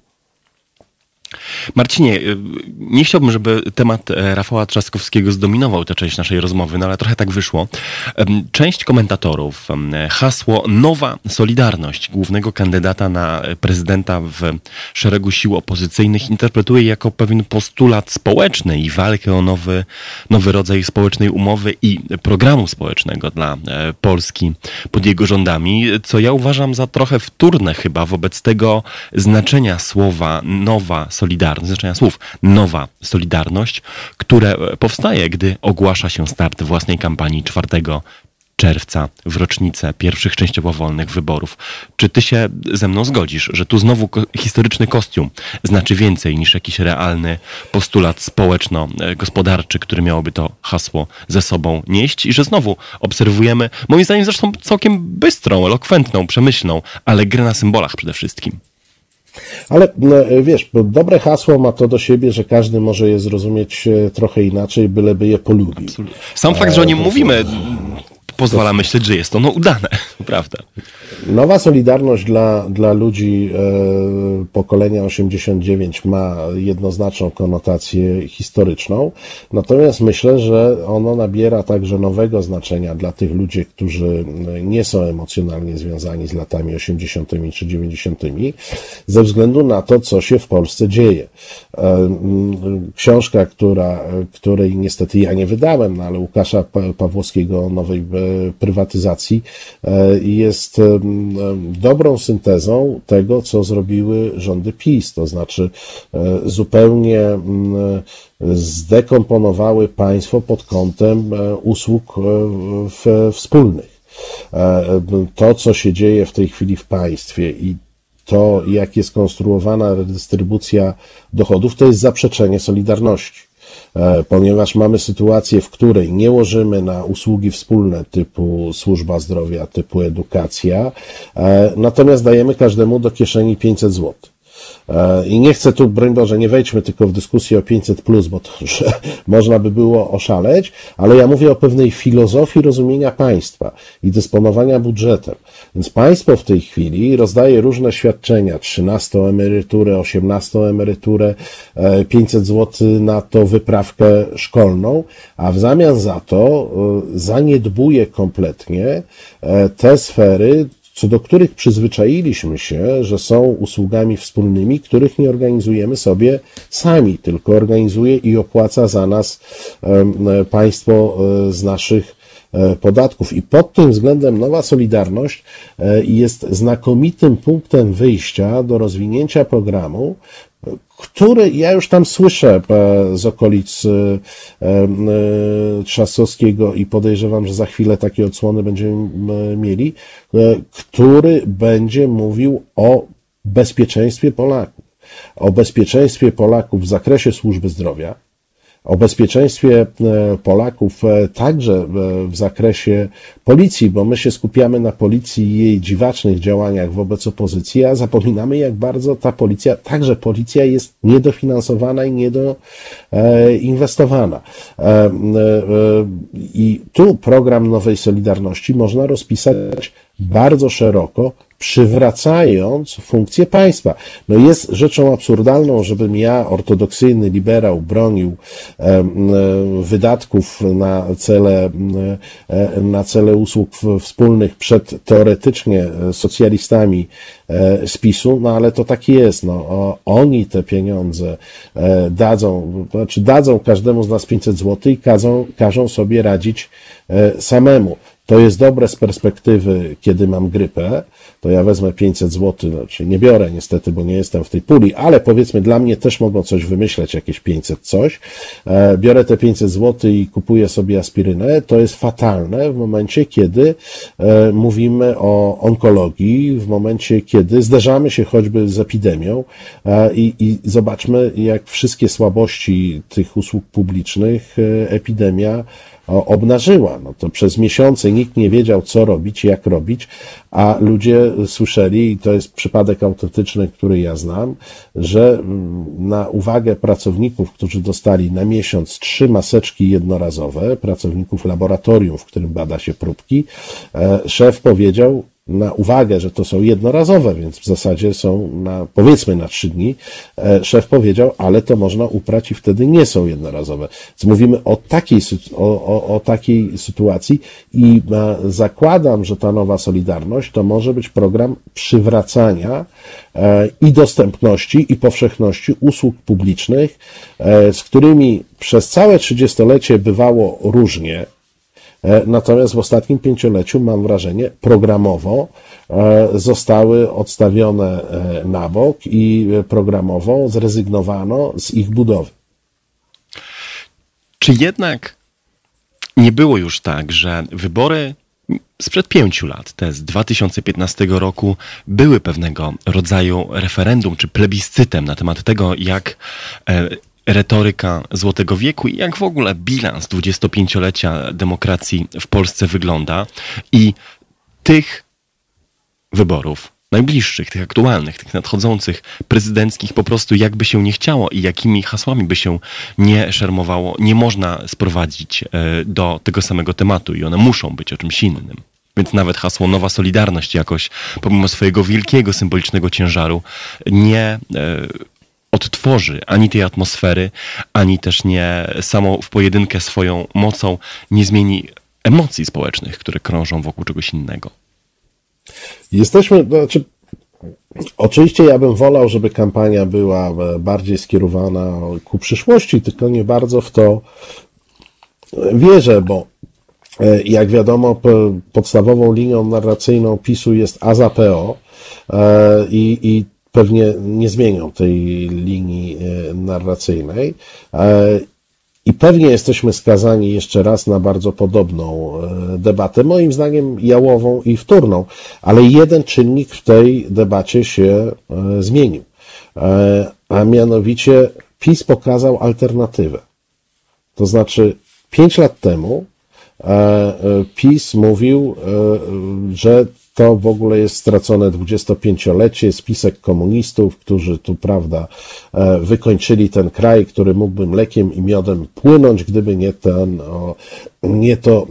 [SPEAKER 1] Marcinie, y, nie chciałbym, żeby temat e, Rafała Trzaskowskiego zdominował tę część naszej rozmowy, no ale trochę tak wyszło. Część komentatorów hasło Nowa Solidarność głównego kandydata na prezydenta w szeregu sił opozycyjnych interpretuje jako pewien postulat społeczny i walkę o nowy, nowy rodzaj społecznej umowy i programu społecznego dla e, Polski pod jego rządami, co ja uważam za trochę wtórne chyba wobec tego znaczenia słowa Nowa Solidarność Solidarność, znaczenia słów nowa Solidarność, które powstaje, gdy ogłasza się start własnej kampanii 4 czerwca w rocznicę pierwszych częściowo wolnych wyborów. Czy ty się ze mną zgodzisz, że tu znowu historyczny kostium znaczy więcej niż jakiś realny postulat społeczno-gospodarczy, który miałoby to hasło ze sobą nieść i że znowu obserwujemy, moim zdaniem zresztą całkiem bystrą, elokwentną, przemyślną, ale grę na symbolach przede wszystkim.
[SPEAKER 4] Ale e, wiesz, bo dobre hasło ma to do siebie, że każdy może je zrozumieć e, trochę inaczej, byleby je polubił.
[SPEAKER 1] Sam fakt, że o nim mówimy, pozwala myśleć, że jest ono udane, prawda?
[SPEAKER 4] Nowa Solidarność dla, dla ludzi e, pokolenia 89 ma jednoznaczną konotację historyczną, natomiast myślę, że ono nabiera także nowego znaczenia dla tych ludzi, którzy nie są emocjonalnie związani z latami 80. czy 90., ze względu na to, co się w Polsce dzieje. E, książka, która, której niestety ja nie wydałem, no ale Łukasza Pawłowskiego o nowej e, prywatyzacji e, jest dobrą syntezą tego, co zrobiły rządy PiS, to znaczy e, zupełnie zdekomponowały państwo pod kątem e, usług wspólnych. To, co się dzieje w tej chwili w państwie i to, jak jest konstruowana redystrybucja dochodów, to jest zaprzeczenie solidarności. E, ponieważ mamy sytuację, w której nie łożymy na usługi wspólne typu służba zdrowia, typu edukacja, e, natomiast dajemy każdemu do kieszeni 500 zł. E, I nie chcę tu, broń Boże, nie wejdźmy tylko w dyskusję o 500, plus, bo to że można by było oszaleć, ale ja mówię o pewnej filozofii rozumienia państwa i dysponowania budżetem. Więc państwo w tej chwili rozdaje różne świadczenia, 13 emeryturę, 18 emeryturę, 500 zł na to wyprawkę szkolną, a w zamian za to e, zaniedbuje kompletnie e, te sfery, co do których przyzwyczailiśmy się, że są usługami wspólnymi, których nie organizujemy sobie sami, tylko organizuje i opłaca za nas państwo e, z naszych e, podatków. I pod tym względem Nowa Solidarność e, jest znakomitym punktem wyjścia do rozwinięcia programu, który ja już tam słyszę e, z okolic e, e, Trzasowskiego i podejrzewam, że za chwilę takie odsłony będziemy mieli, który będzie mówił o bezpieczeństwie Polaków. O bezpieczeństwie Polaków w zakresie służby zdrowia, o bezpieczeństwie e, Polaków e, także e, w zakresie policji, bo my się skupiamy na policji i jej dziwacznych działaniach wobec opozycji, a zapominamy, jak bardzo ta policja, także policja jest niedofinansowana i niedoinwestowana. I tu program Nowej Solidarności można rozpisać bardzo szeroko, przywracając funkcję państwa. No jest rzeczą absurdalną, żebym ja, ortodoksyjny liberał, bronił wydatków na cele, e, na cele usług wspólnych przed teoretycznie socjalistami e, z PiSu, no ale to tak jest, no oni te pieniądze e, dadzą, znaczy dadzą każdemu z nas 500 zł i każą, każą sobie radzić samemu. To jest dobre z perspektywy, kiedy mam grypę, to ja wezmę 500 zł, znaczy nie biorę niestety, bo nie jestem w tej puli, ale powiedzmy dla mnie też mogą coś wymyśleć, jakieś 500 coś. E, biorę te 500 zł i kupuję sobie aspirynę. To jest fatalne w momencie, kiedy e, mówimy o onkologii, w momencie, kiedy zderzamy się choćby z epidemią e, i, i zobaczmy, jak wszystkie słabości tych usług publicznych epidemia obnażyła. No to przez miesiące nikt nie wiedział, co robić, jak robić, a ludzie słyszeli, i to jest przypadek autentyczny, który ja znam, że mm, na uwagę pracowników, którzy dostali na miesiąc trzy maseczki jednorazowe, pracowników laboratorium, w którym bada się próbki, e, szef powiedział, na uwagę, że to są jednorazowe, więc w zasadzie są na, powiedzmy na trzy dni, e, szef powiedział, ale to można uprać i wtedy nie są jednorazowe. Więc mówimy o takiej, o, o, o takiej sytuacji i e, zakładam, że ta nowa Solidarność to może być program przywracania e, i dostępności i powszechności usług publicznych, z którymi przez całe trzydziestolecie bywało różnie, natomiast w ostatnim pięcioleciu, mam wrażenie, programowo e, zostały odstawione e, na bok i programowo zrezygnowano z ich budowy.
[SPEAKER 1] Czy jednak nie było już tak, że wybory sprzed pięciu lat, te z 2015 roku, były pewnego rodzaju referendum czy plebiscytem na temat tego, jak retoryka Złotego Wieku i jak w ogóle bilans 25-lecia demokracji w Polsce wygląda. I tych wyborów najbliższych, tych aktualnych, tych nadchodzących, prezydenckich, po prostu jakby się nie chciało i jakimi hasłami by się nie szermowało, nie można sprowadzić e, do tego samego tematu i one muszą być o czymś innym. Więc nawet hasło Nowa Solidarność jakoś, pomimo swojego wielkiego symbolicznego ciężaru, nie e, odtworzy ani tej atmosfery, ani też nie samo w pojedynkę swoją mocą nie zmieni emocji społecznych, które krążą wokół czegoś innego.
[SPEAKER 4] Jesteśmy, znaczy, oczywiście ja bym wolał, żeby kampania była bardziej skierowana ku przyszłości, tylko nie bardzo w to wierzę, bo e, jak wiadomo, podstawową linią narracyjną PiSu jest AZAPO e, i, i pewnie nie zmienią tej linii e, narracyjnej. I pewnie jesteśmy skazani jeszcze raz na bardzo podobną e, debatę, moim zdaniem jałową i wtórną, ale jeden czynnik w tej debacie się e, zmienił, e, a mianowicie PiS pokazał alternatywę. To znaczy, pięć lat temu PiS mówił, że to w ogóle jest stracone 25-lecie, spisek komunistów, którzy tu, prawda, e, wykończyli ten kraj, który mógłby mlekiem i miodem płynąć, gdyby nie ten, nie to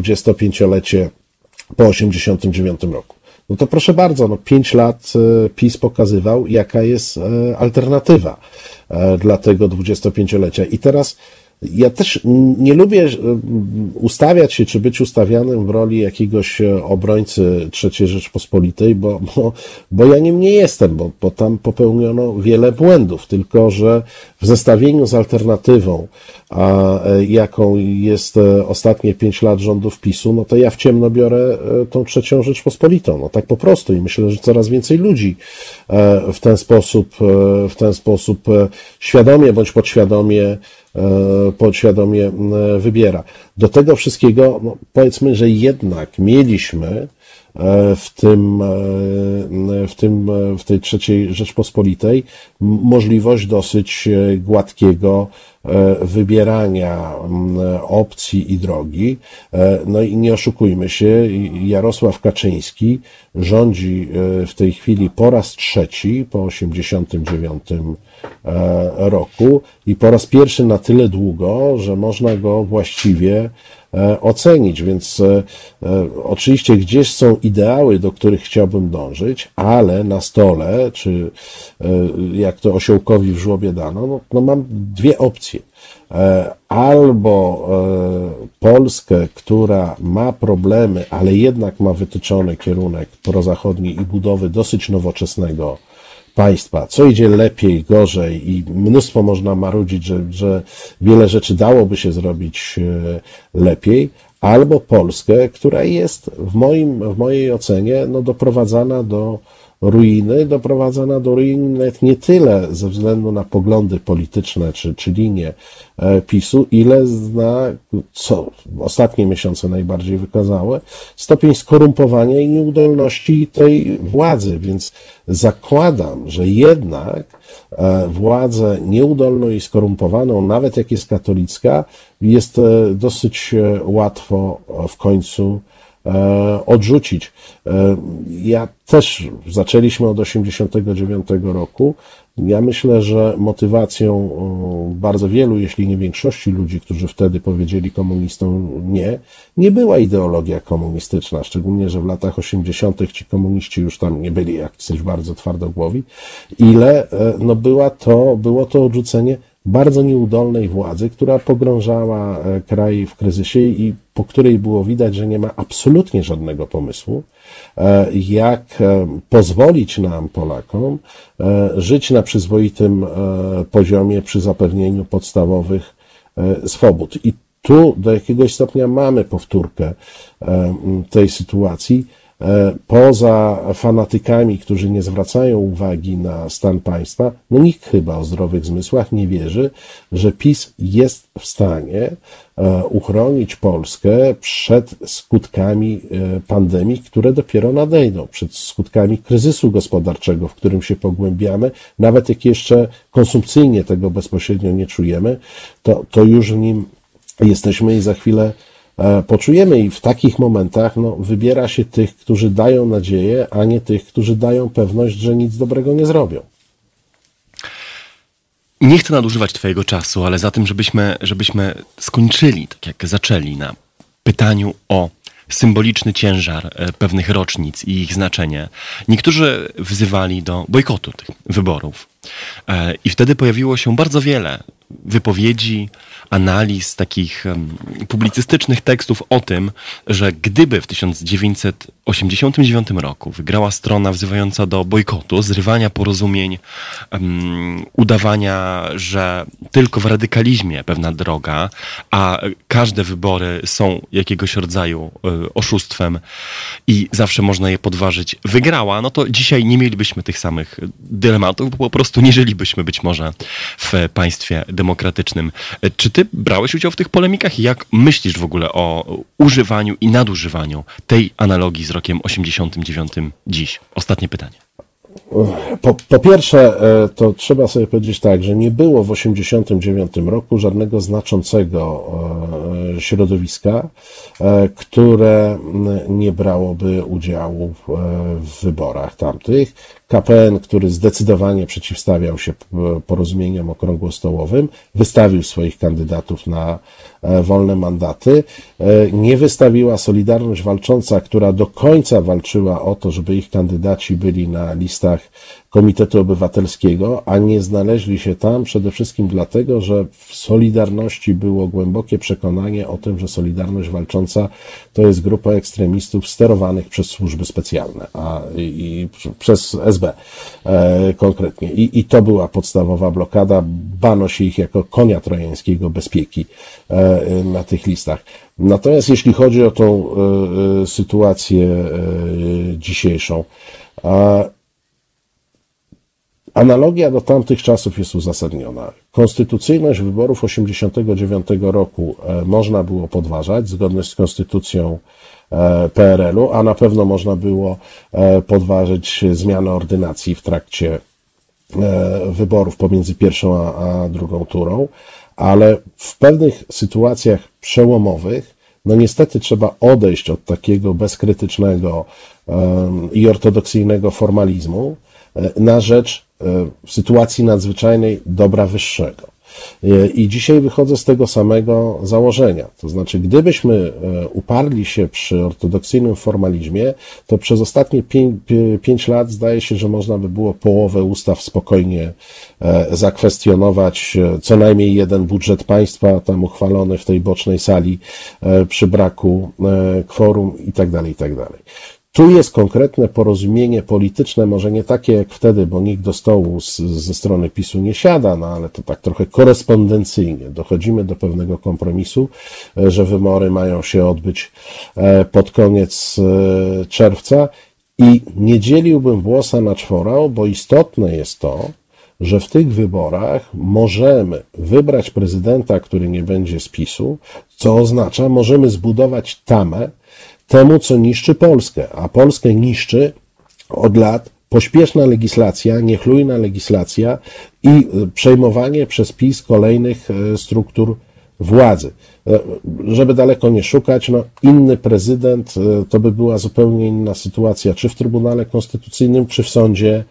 [SPEAKER 4] 25-lecie e, po 89 roku. No to proszę bardzo, no pięć lat e, PiS pokazywał, jaka jest alternatywa dla tego 25-lecia. I teraz ja też nie lubię e, ustawiać się, czy być ustawianym w roli jakiegoś e, obrońcy III Rzeczpospolitej, bo, bo, bo ja nim nie jestem, bo, bo tam popełniono wiele błędów, tylko że w zestawieniu z alternatywą, a, e, jaką jest ostatnie pięć lat rządów PiSu, no to ja w ciemno biorę tą trzecią Rzeczpospolitą. No tak po prostu i myślę, że coraz więcej ludzi w ten sposób, w ten sposób świadomie bądź podświadomie E, podświadomie wybiera. Do tego wszystkiego, no, powiedzmy, że jednak mieliśmy e, w tym, e, w tym, w tej trzeciej Rzeczpospolitej możliwość dosyć gładkiego wybierania opcji i drogi. No i nie oszukujmy się, Jarosław Kaczyński rządzi w tej chwili po raz trzeci po 89 E, roku i po raz pierwszy na tyle długo, że można go właściwie e, ocenić. Więc e, oczywiście gdzieś są ideały, do których chciałbym dążyć, ale na stole, czy jak to osiołkowi w żłobie dano, no, no mam dwie opcje. Albo Polskę, która ma problemy, ale jednak ma wytyczony kierunek prozachodni i budowy dosyć nowoczesnego państwa, co idzie lepiej, gorzej i mnóstwo można marudzić, że, że wiele rzeczy dałoby się zrobić e, lepiej, albo Polskę, która jest w, moim, w mojej ocenie no, doprowadzana do ruiny, doprowadzana do ruiny nie tyle ze względu na poglądy polityczne czy, czy linie e, PiSu, ile na, co ostatnie miesiące najbardziej wykazały, stopień skorumpowania i nieudolności tej władzy. Więc zakładam, że jednak e, władzę nieudolną i skorumpowaną, nawet jak jest katolicka, jest e, dosyć łatwo w końcu odrzucić. E, ja też zaczęliśmy od 89 roku. Ja myślę, że motywacją bardzo wielu, jeśli nie większości ludzi, którzy wtedy powiedzieli komunistom nie, nie była ideologia komunistyczna, szczególnie, że w latach 80. ci komuniści już tam nie byli jak coś bardzo twardogłowi, ile e, no była to, było to odrzucenie bardzo nieudolnej władzy, która pogrążała e, kraj w kryzysie i po której było widać, że nie ma absolutnie żadnego pomysłu, e, jak e, pozwolić nam, Polakom, żyć na przyzwoitym poziomie przy zapewnieniu podstawowych swobód. I tu do jakiegoś stopnia mamy powtórkę tej sytuacji E, poza fanatykami, którzy nie zwracają uwagi na stan państwa, no nikt chyba o zdrowych zmysłach nie wierzy, że PiS jest w stanie e, uchronić Polskę przed skutkami e, pandemii, które dopiero nadejdą, przed skutkami kryzysu gospodarczego, w którym się pogłębiamy, nawet jak jeszcze konsumpcyjnie tego bezpośrednio nie czujemy, to, to już w nim jesteśmy i za chwilę e, poczujemy i w takich momentach no, wybiera się tych, którzy dają nadzieję, a nie tych, którzy dają pewność, że nic dobrego nie zrobią.
[SPEAKER 1] Nie chcę nadużywać Twojego czasu, ale za tym, żebyśmy, żebyśmy skończyli, tak jak zaczęli, na pytaniu o symboliczny ciężar e, pewnych rocznic i ich znaczenie. Niektórzy wzywali do bojkotu tych wyborów. E, I wtedy pojawiło się bardzo wiele wypowiedzi, analiz, takich publicystycznych tekstów o tym, że gdyby w 1989 roku wygrała strona wzywająca do bojkotu, zrywania porozumień, um, udawania, że tylko w radykalizmie pewna droga, a każde wybory są jakiegoś rodzaju y, oszustwem i zawsze można je podważyć, wygrała, no to dzisiaj nie mielibyśmy tych samych dylematów, bo po prostu nie żylibyśmy być może w państwie demokratycznym. Czy ty brałeś udział w tych polemikach? Jak myślisz w ogóle o używaniu i nadużywaniu tej analogii z rokiem 89 dziś? Ostatnie pytanie.
[SPEAKER 4] Po, po, pierwsze, e, to trzeba sobie powiedzieć tak, że nie było w 1989 roku żadnego znaczącego e, środowiska, e, które nie brałoby udziału w wyborach tamtych. KPN, który zdecydowanie przeciwstawiał się porozumieniom okrągłostołowym, wystawił swoich kandydatów na e, wolne mandaty. E, nie wystawiła Solidarność Walcząca, która do końca walczyła o to, żeby ich kandydaci byli na listach Komitetu Obywatelskiego, a nie znaleźli się tam przede wszystkim dlatego, że w Solidarności było głębokie przekonanie o tym, że Solidarność Walcząca to jest grupa ekstremistów sterowanych przez służby specjalne, a i, i przez SB e, konkretnie. I, I to była podstawowa blokada. Bano się ich jako konia trojańskiego bezpieki e, na tych listach. Natomiast jeśli chodzi o tą e, sytuację dzisiejszą, Analogia do tamtych czasów jest uzasadniona. Konstytucyjność wyborów 89 roku można było podważać, zgodność z konstytucją PRL-u, a na pewno można było e, podważyć zmianę ordynacji w trakcie wyborów pomiędzy pierwszą a, a drugą turą, ale w pewnych sytuacjach przełomowych, no niestety trzeba odejść od takiego bezkrytycznego i ortodoksyjnego formalizmu na rzecz w sytuacji nadzwyczajnej dobra wyższego. I dzisiaj wychodzę z tego samego założenia. To znaczy, gdybyśmy e, uparli się przy ortodoksyjnym formalizmie, to przez ostatnie pięć, lat zdaje się, że można by było połowę ustaw spokojnie e, zakwestionować, e, co najmniej jeden budżet państwa tam uchwalony w tej bocznej sali przy braku kworum i tak dalej, i tak dalej. Tu jest konkretne porozumienie polityczne, może nie takie jak wtedy, bo nikt do stołu z, ze strony PiSu nie siada, no ale to tak trochę korespondencyjnie. Dochodzimy do pewnego kompromisu, e, że wybory mają się odbyć e, pod koniec e, czerwca i nie dzieliłbym włosa na czworał, bo istotne jest to, że w tych wyborach możemy wybrać prezydenta, który nie będzie z PiSu, co oznacza, możemy zbudować tamę, temu, co niszczy Polskę, a Polskę niszczy od lat pośpieszna legislacja, niechlujna legislacja i e, przejmowanie przez PiS kolejnych e, struktur władzy. E, żeby daleko nie szukać, no, inny prezydent to by była zupełnie inna sytuacja, czy w Trybunale Konstytucyjnym, czy w Sądzie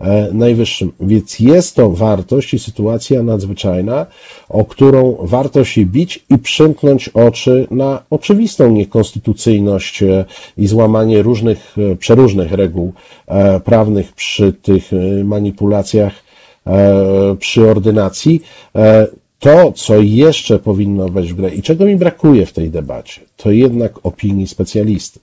[SPEAKER 4] E, najwyższym. Więc jest to wartość i sytuacja nadzwyczajna, o którą warto się bić i przymknąć oczy na oczywistą niekonstytucyjność e, i złamanie różnych, e, przeróżnych reguł prawnych przy tych manipulacjach przy ordynacji. To, co jeszcze powinno wejść w grę i czego mi brakuje w tej debacie, to jednak opinii specjalisty.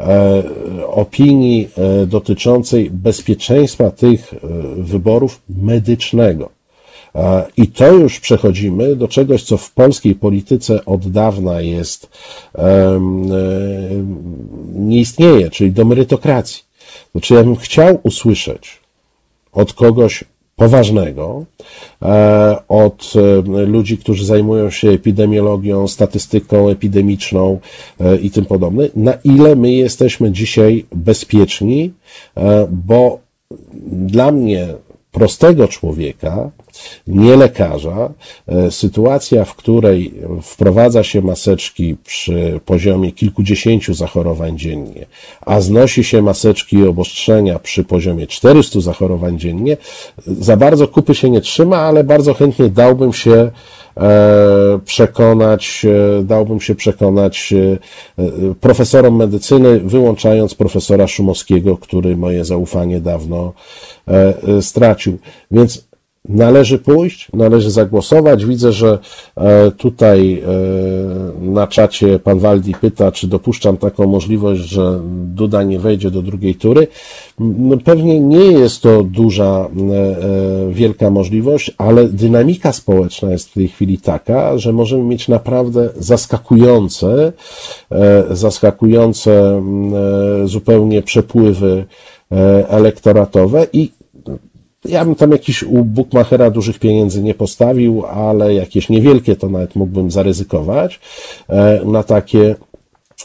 [SPEAKER 4] E, opinii e, dotyczącej bezpieczeństwa tych e, wyborów medycznego. I to już przechodzimy do czegoś, co w polskiej polityce od dawna jest, nie istnieje, czyli do merytokracji. Znaczy, ja bym chciał usłyszeć od kogoś poważnego e, od e, ludzi, którzy zajmują się epidemiologią, statystyką epidemiczną e, i tym podobne, na ile my jesteśmy dzisiaj bezpieczni, bo dla mnie, prostego człowieka, nie lekarza, e, sytuacja, w której wprowadza się maseczki przy poziomie kilkudziesięciu zachorowań dziennie, a znosi się maseczki i obostrzenia przy poziomie 400 zachorowań dziennie, za bardzo kupy się nie trzyma, ale bardzo chętnie dałbym się E, przekonać, e, dałbym się przekonać profesorom medycyny, wyłączając profesora Szumowskiego, który moje zaufanie dawno stracił. Więc Należy pójść, należy zagłosować. Widzę, że e, tutaj e, na czacie pan Waldi pyta, czy dopuszczam taką możliwość, że Duda nie wejdzie do drugiej tury. No, pewnie nie jest to duża, e, wielka możliwość, ale dynamika społeczna jest w tej chwili taka, że możemy mieć naprawdę zaskakujące, zaskakujące zupełnie przepływy elektoratowe i ja bym tam jakiś u Bookmachera dużych pieniędzy nie postawił, ale jakieś niewielkie to nawet mógłbym zaryzykować e, na takie,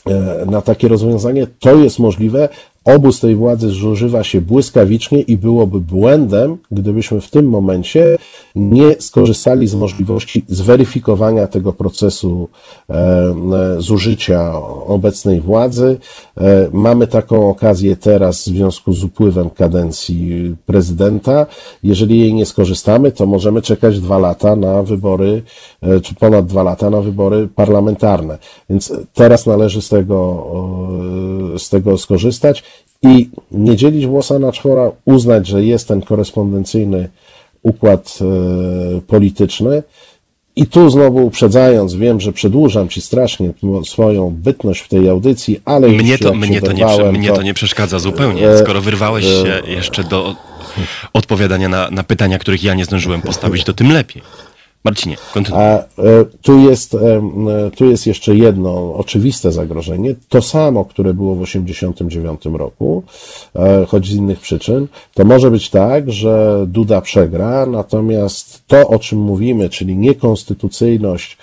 [SPEAKER 4] e, na takie rozwiązanie. To jest możliwe, obóz tej władzy zużywa się błyskawicznie i byłoby błędem, gdybyśmy w tym momencie nie skorzystali z możliwości zweryfikowania tego procesu e, zużycia obecnej władzy. E, mamy taką okazję teraz w związku z upływem kadencji prezydenta. Jeżeli jej nie skorzystamy, to możemy czekać dwa lata na wybory, e, czy ponad dwa lata na wybory parlamentarne. Więc teraz należy z tego, z tego skorzystać i nie dzielić włosa na czwora, uznać, że jest ten korespondencyjny układ e, polityczny. I tu znowu uprzedzając, wiem, że przedłużam Ci strasznie swoją bytność w tej audycji, ale
[SPEAKER 1] mnie to, mnie to, nie, mnie to nie przeszkadza zupełnie. E, Skoro wyrwałeś e, się jeszcze do odpowiadania na, na pytania, których ja nie zdążyłem postawić, to tym lepiej. Marcinie, kontynuuj. A
[SPEAKER 4] e, tu jest, e, e, tu jest jeszcze jedno oczywiste zagrożenie, to samo, które było w 1989 roku, choć z innych przyczyn. To może być tak, że Duda przegra, natomiast to, o czym mówimy, czyli niekonstytucyjność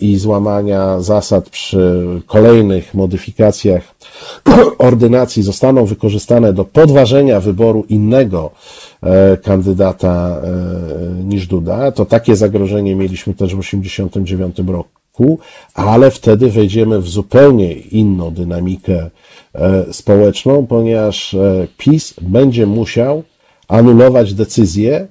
[SPEAKER 4] i złamania zasad przy kolejnych modyfikacjach ordynacji zostaną wykorzystane do podważenia wyboru innego kandydata e, niż Duda. To takie zagrożenie mieliśmy też w 1989 roku, ale wtedy wejdziemy w zupełnie inną dynamikę e, społeczną, ponieważ PiS będzie musiał anulować decyzję,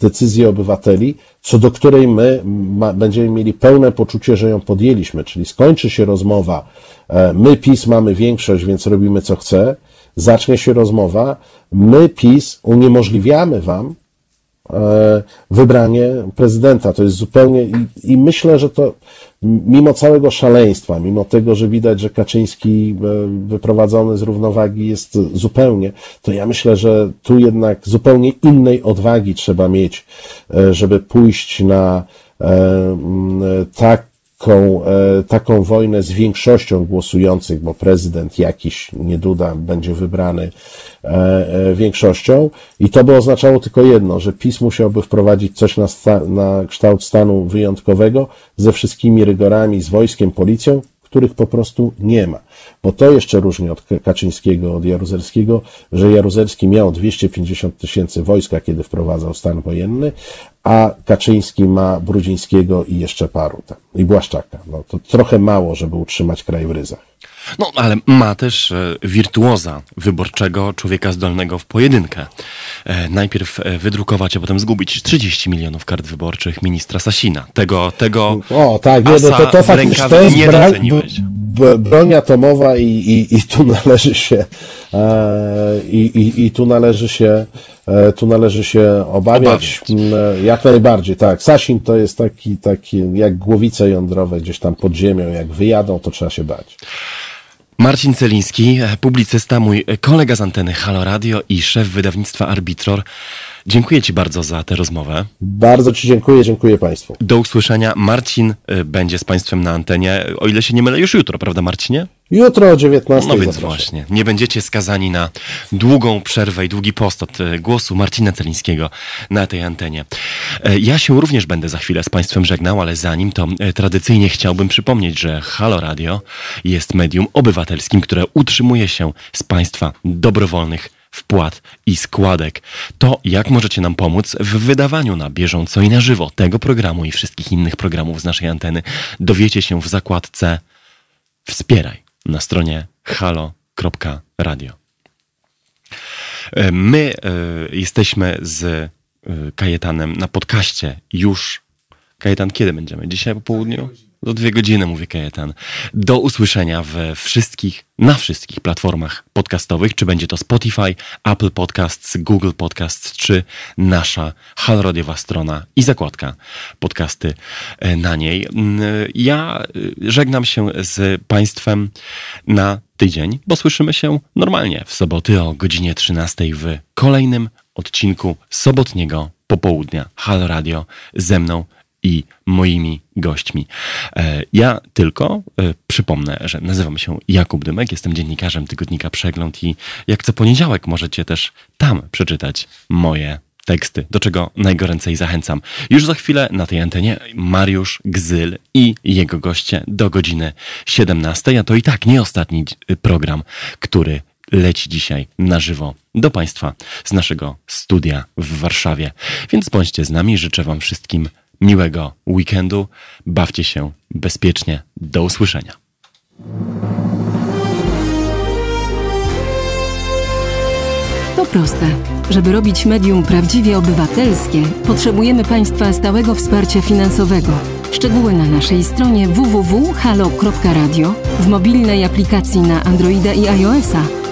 [SPEAKER 4] decyzję obywateli, co do której my ma, będziemy mieli pełne poczucie, że ją podjęliśmy, czyli skończy się rozmowa, my PiS mamy większość, więc robimy co chce, zacznie się rozmowa, my PiS uniemożliwiamy wam e, wybranie prezydenta. To jest zupełnie i, i, myślę, że to mimo całego szaleństwa, mimo tego, że widać, że Kaczyński e, wyprowadzony z równowagi jest zupełnie, to ja myślę, że tu jednak zupełnie innej odwagi trzeba mieć, e, żeby pójść na tak taką, e, taką wojnę z większością głosujących, bo prezydent jakiś, nie Duda, będzie wybrany e, e, większością. I to by oznaczało tylko jedno, że PiS musiałby wprowadzić coś na, sta, na kształt stanu wyjątkowego ze wszystkimi rygorami, z wojskiem, policją, których po prostu nie ma. Bo to jeszcze różni od Kaczyńskiego, od Jaruzelskiego, że Jaruzelski miał 250 tysięcy wojska, kiedy wprowadzał stan wojenny, a Kaczyński ma Brudzińskiego i jeszcze paru tam, i Błaszczaka. No to trochę mało, żeby utrzymać kraj w ryzach.
[SPEAKER 1] No, ale ma też e, wirtuoza wyborczego, człowieka zdolnego w pojedynkę. E, najpierw e, wydrukować, a potem zgubić 30 milionów kart wyborczych ministra Sasina. Tego, tego
[SPEAKER 4] o, tak, nie, no to, to faktycznie to jest nie bra broń atomowa i, i, i tu należy się i, i, i tu należy się tu należy się obawiać, obawiać. jak najbardziej, tak. Sasin to jest taki, taki jak głowice jądrowe gdzieś tam pod ziemią, jak wyjadą, to trzeba się bać.
[SPEAKER 1] Marcin Celiński, publicysta, mój kolega z anteny Halo Radio i szef wydawnictwa Arbitror. Dziękuję Ci bardzo za tę rozmowę.
[SPEAKER 4] Bardzo Ci dziękuję, dziękuję Państwu.
[SPEAKER 1] Do usłyszenia. Marcin y, będzie z Państwem na antenie, o ile się nie mylę, już jutro, prawda Marcinie?
[SPEAKER 4] Jutro o 19.
[SPEAKER 1] No więc zapraszam. właśnie, nie będziecie skazani na długą przerwę i długi post od y, głosu Marcina Celińskiego na tej antenie. E, ja się również będę za chwilę z Państwem żegnał, ale zanim to e, tradycyjnie chciałbym przypomnieć, że Halo Radio jest medium obywatelskim, które utrzymuje się z Państwa dobrowolnych wpłat i składek. To, jak możecie nam pomóc w wydawaniu na bieżąco i na żywo tego programu i wszystkich innych programów z naszej anteny, dowiecie się w zakładce Wspieraj na stronie halo.radio. E, My e, jesteśmy z e, Kajetanem na podcaście już. Kajetan, kiedy będziemy? Dzisiaj po południu? Do dwie godziny, mówi Kajetan. Do usłyszenia w wszystkich, na wszystkich platformach podcastowych, czy będzie to Spotify, Apple Podcasts, Google Podcasts, czy nasza haloradiowa strona i zakładka podcasty e, na niej. Mm, Ja e, żegnam się z Państwem na tydzień, bo słyszymy się normalnie w soboty o godzinie 13 w kolejnym odcinku sobotniego popołudnia Halo Radio ze mną i moimi gośćmi. E, Ja tylko e, przypomnę, że nazywam się Jakub Dymek, jestem dziennikarzem tygodnika Przegląd i jak co poniedziałek możecie też tam przeczytać moje teksty, do czego najgoręcej zachęcam. Już za chwilę na tej antenie Mariusz Gzyl i jego goście do godziny 17, a to i tak nie ostatni program, który leci dzisiaj na żywo do Państwa z naszego studia w Warszawie. Więc bądźcie z nami, życzę Wam wszystkim miłego weekendu, bawcie się bezpiecznie, do usłyszenia.
[SPEAKER 2] To proste. Żeby robić medium prawdziwie obywatelskie, potrzebujemy Państwa stałego wsparcia finansowego. Szczegóły na naszej stronie www.halo.radio, w mobilnej aplikacji na Androida i iOS-a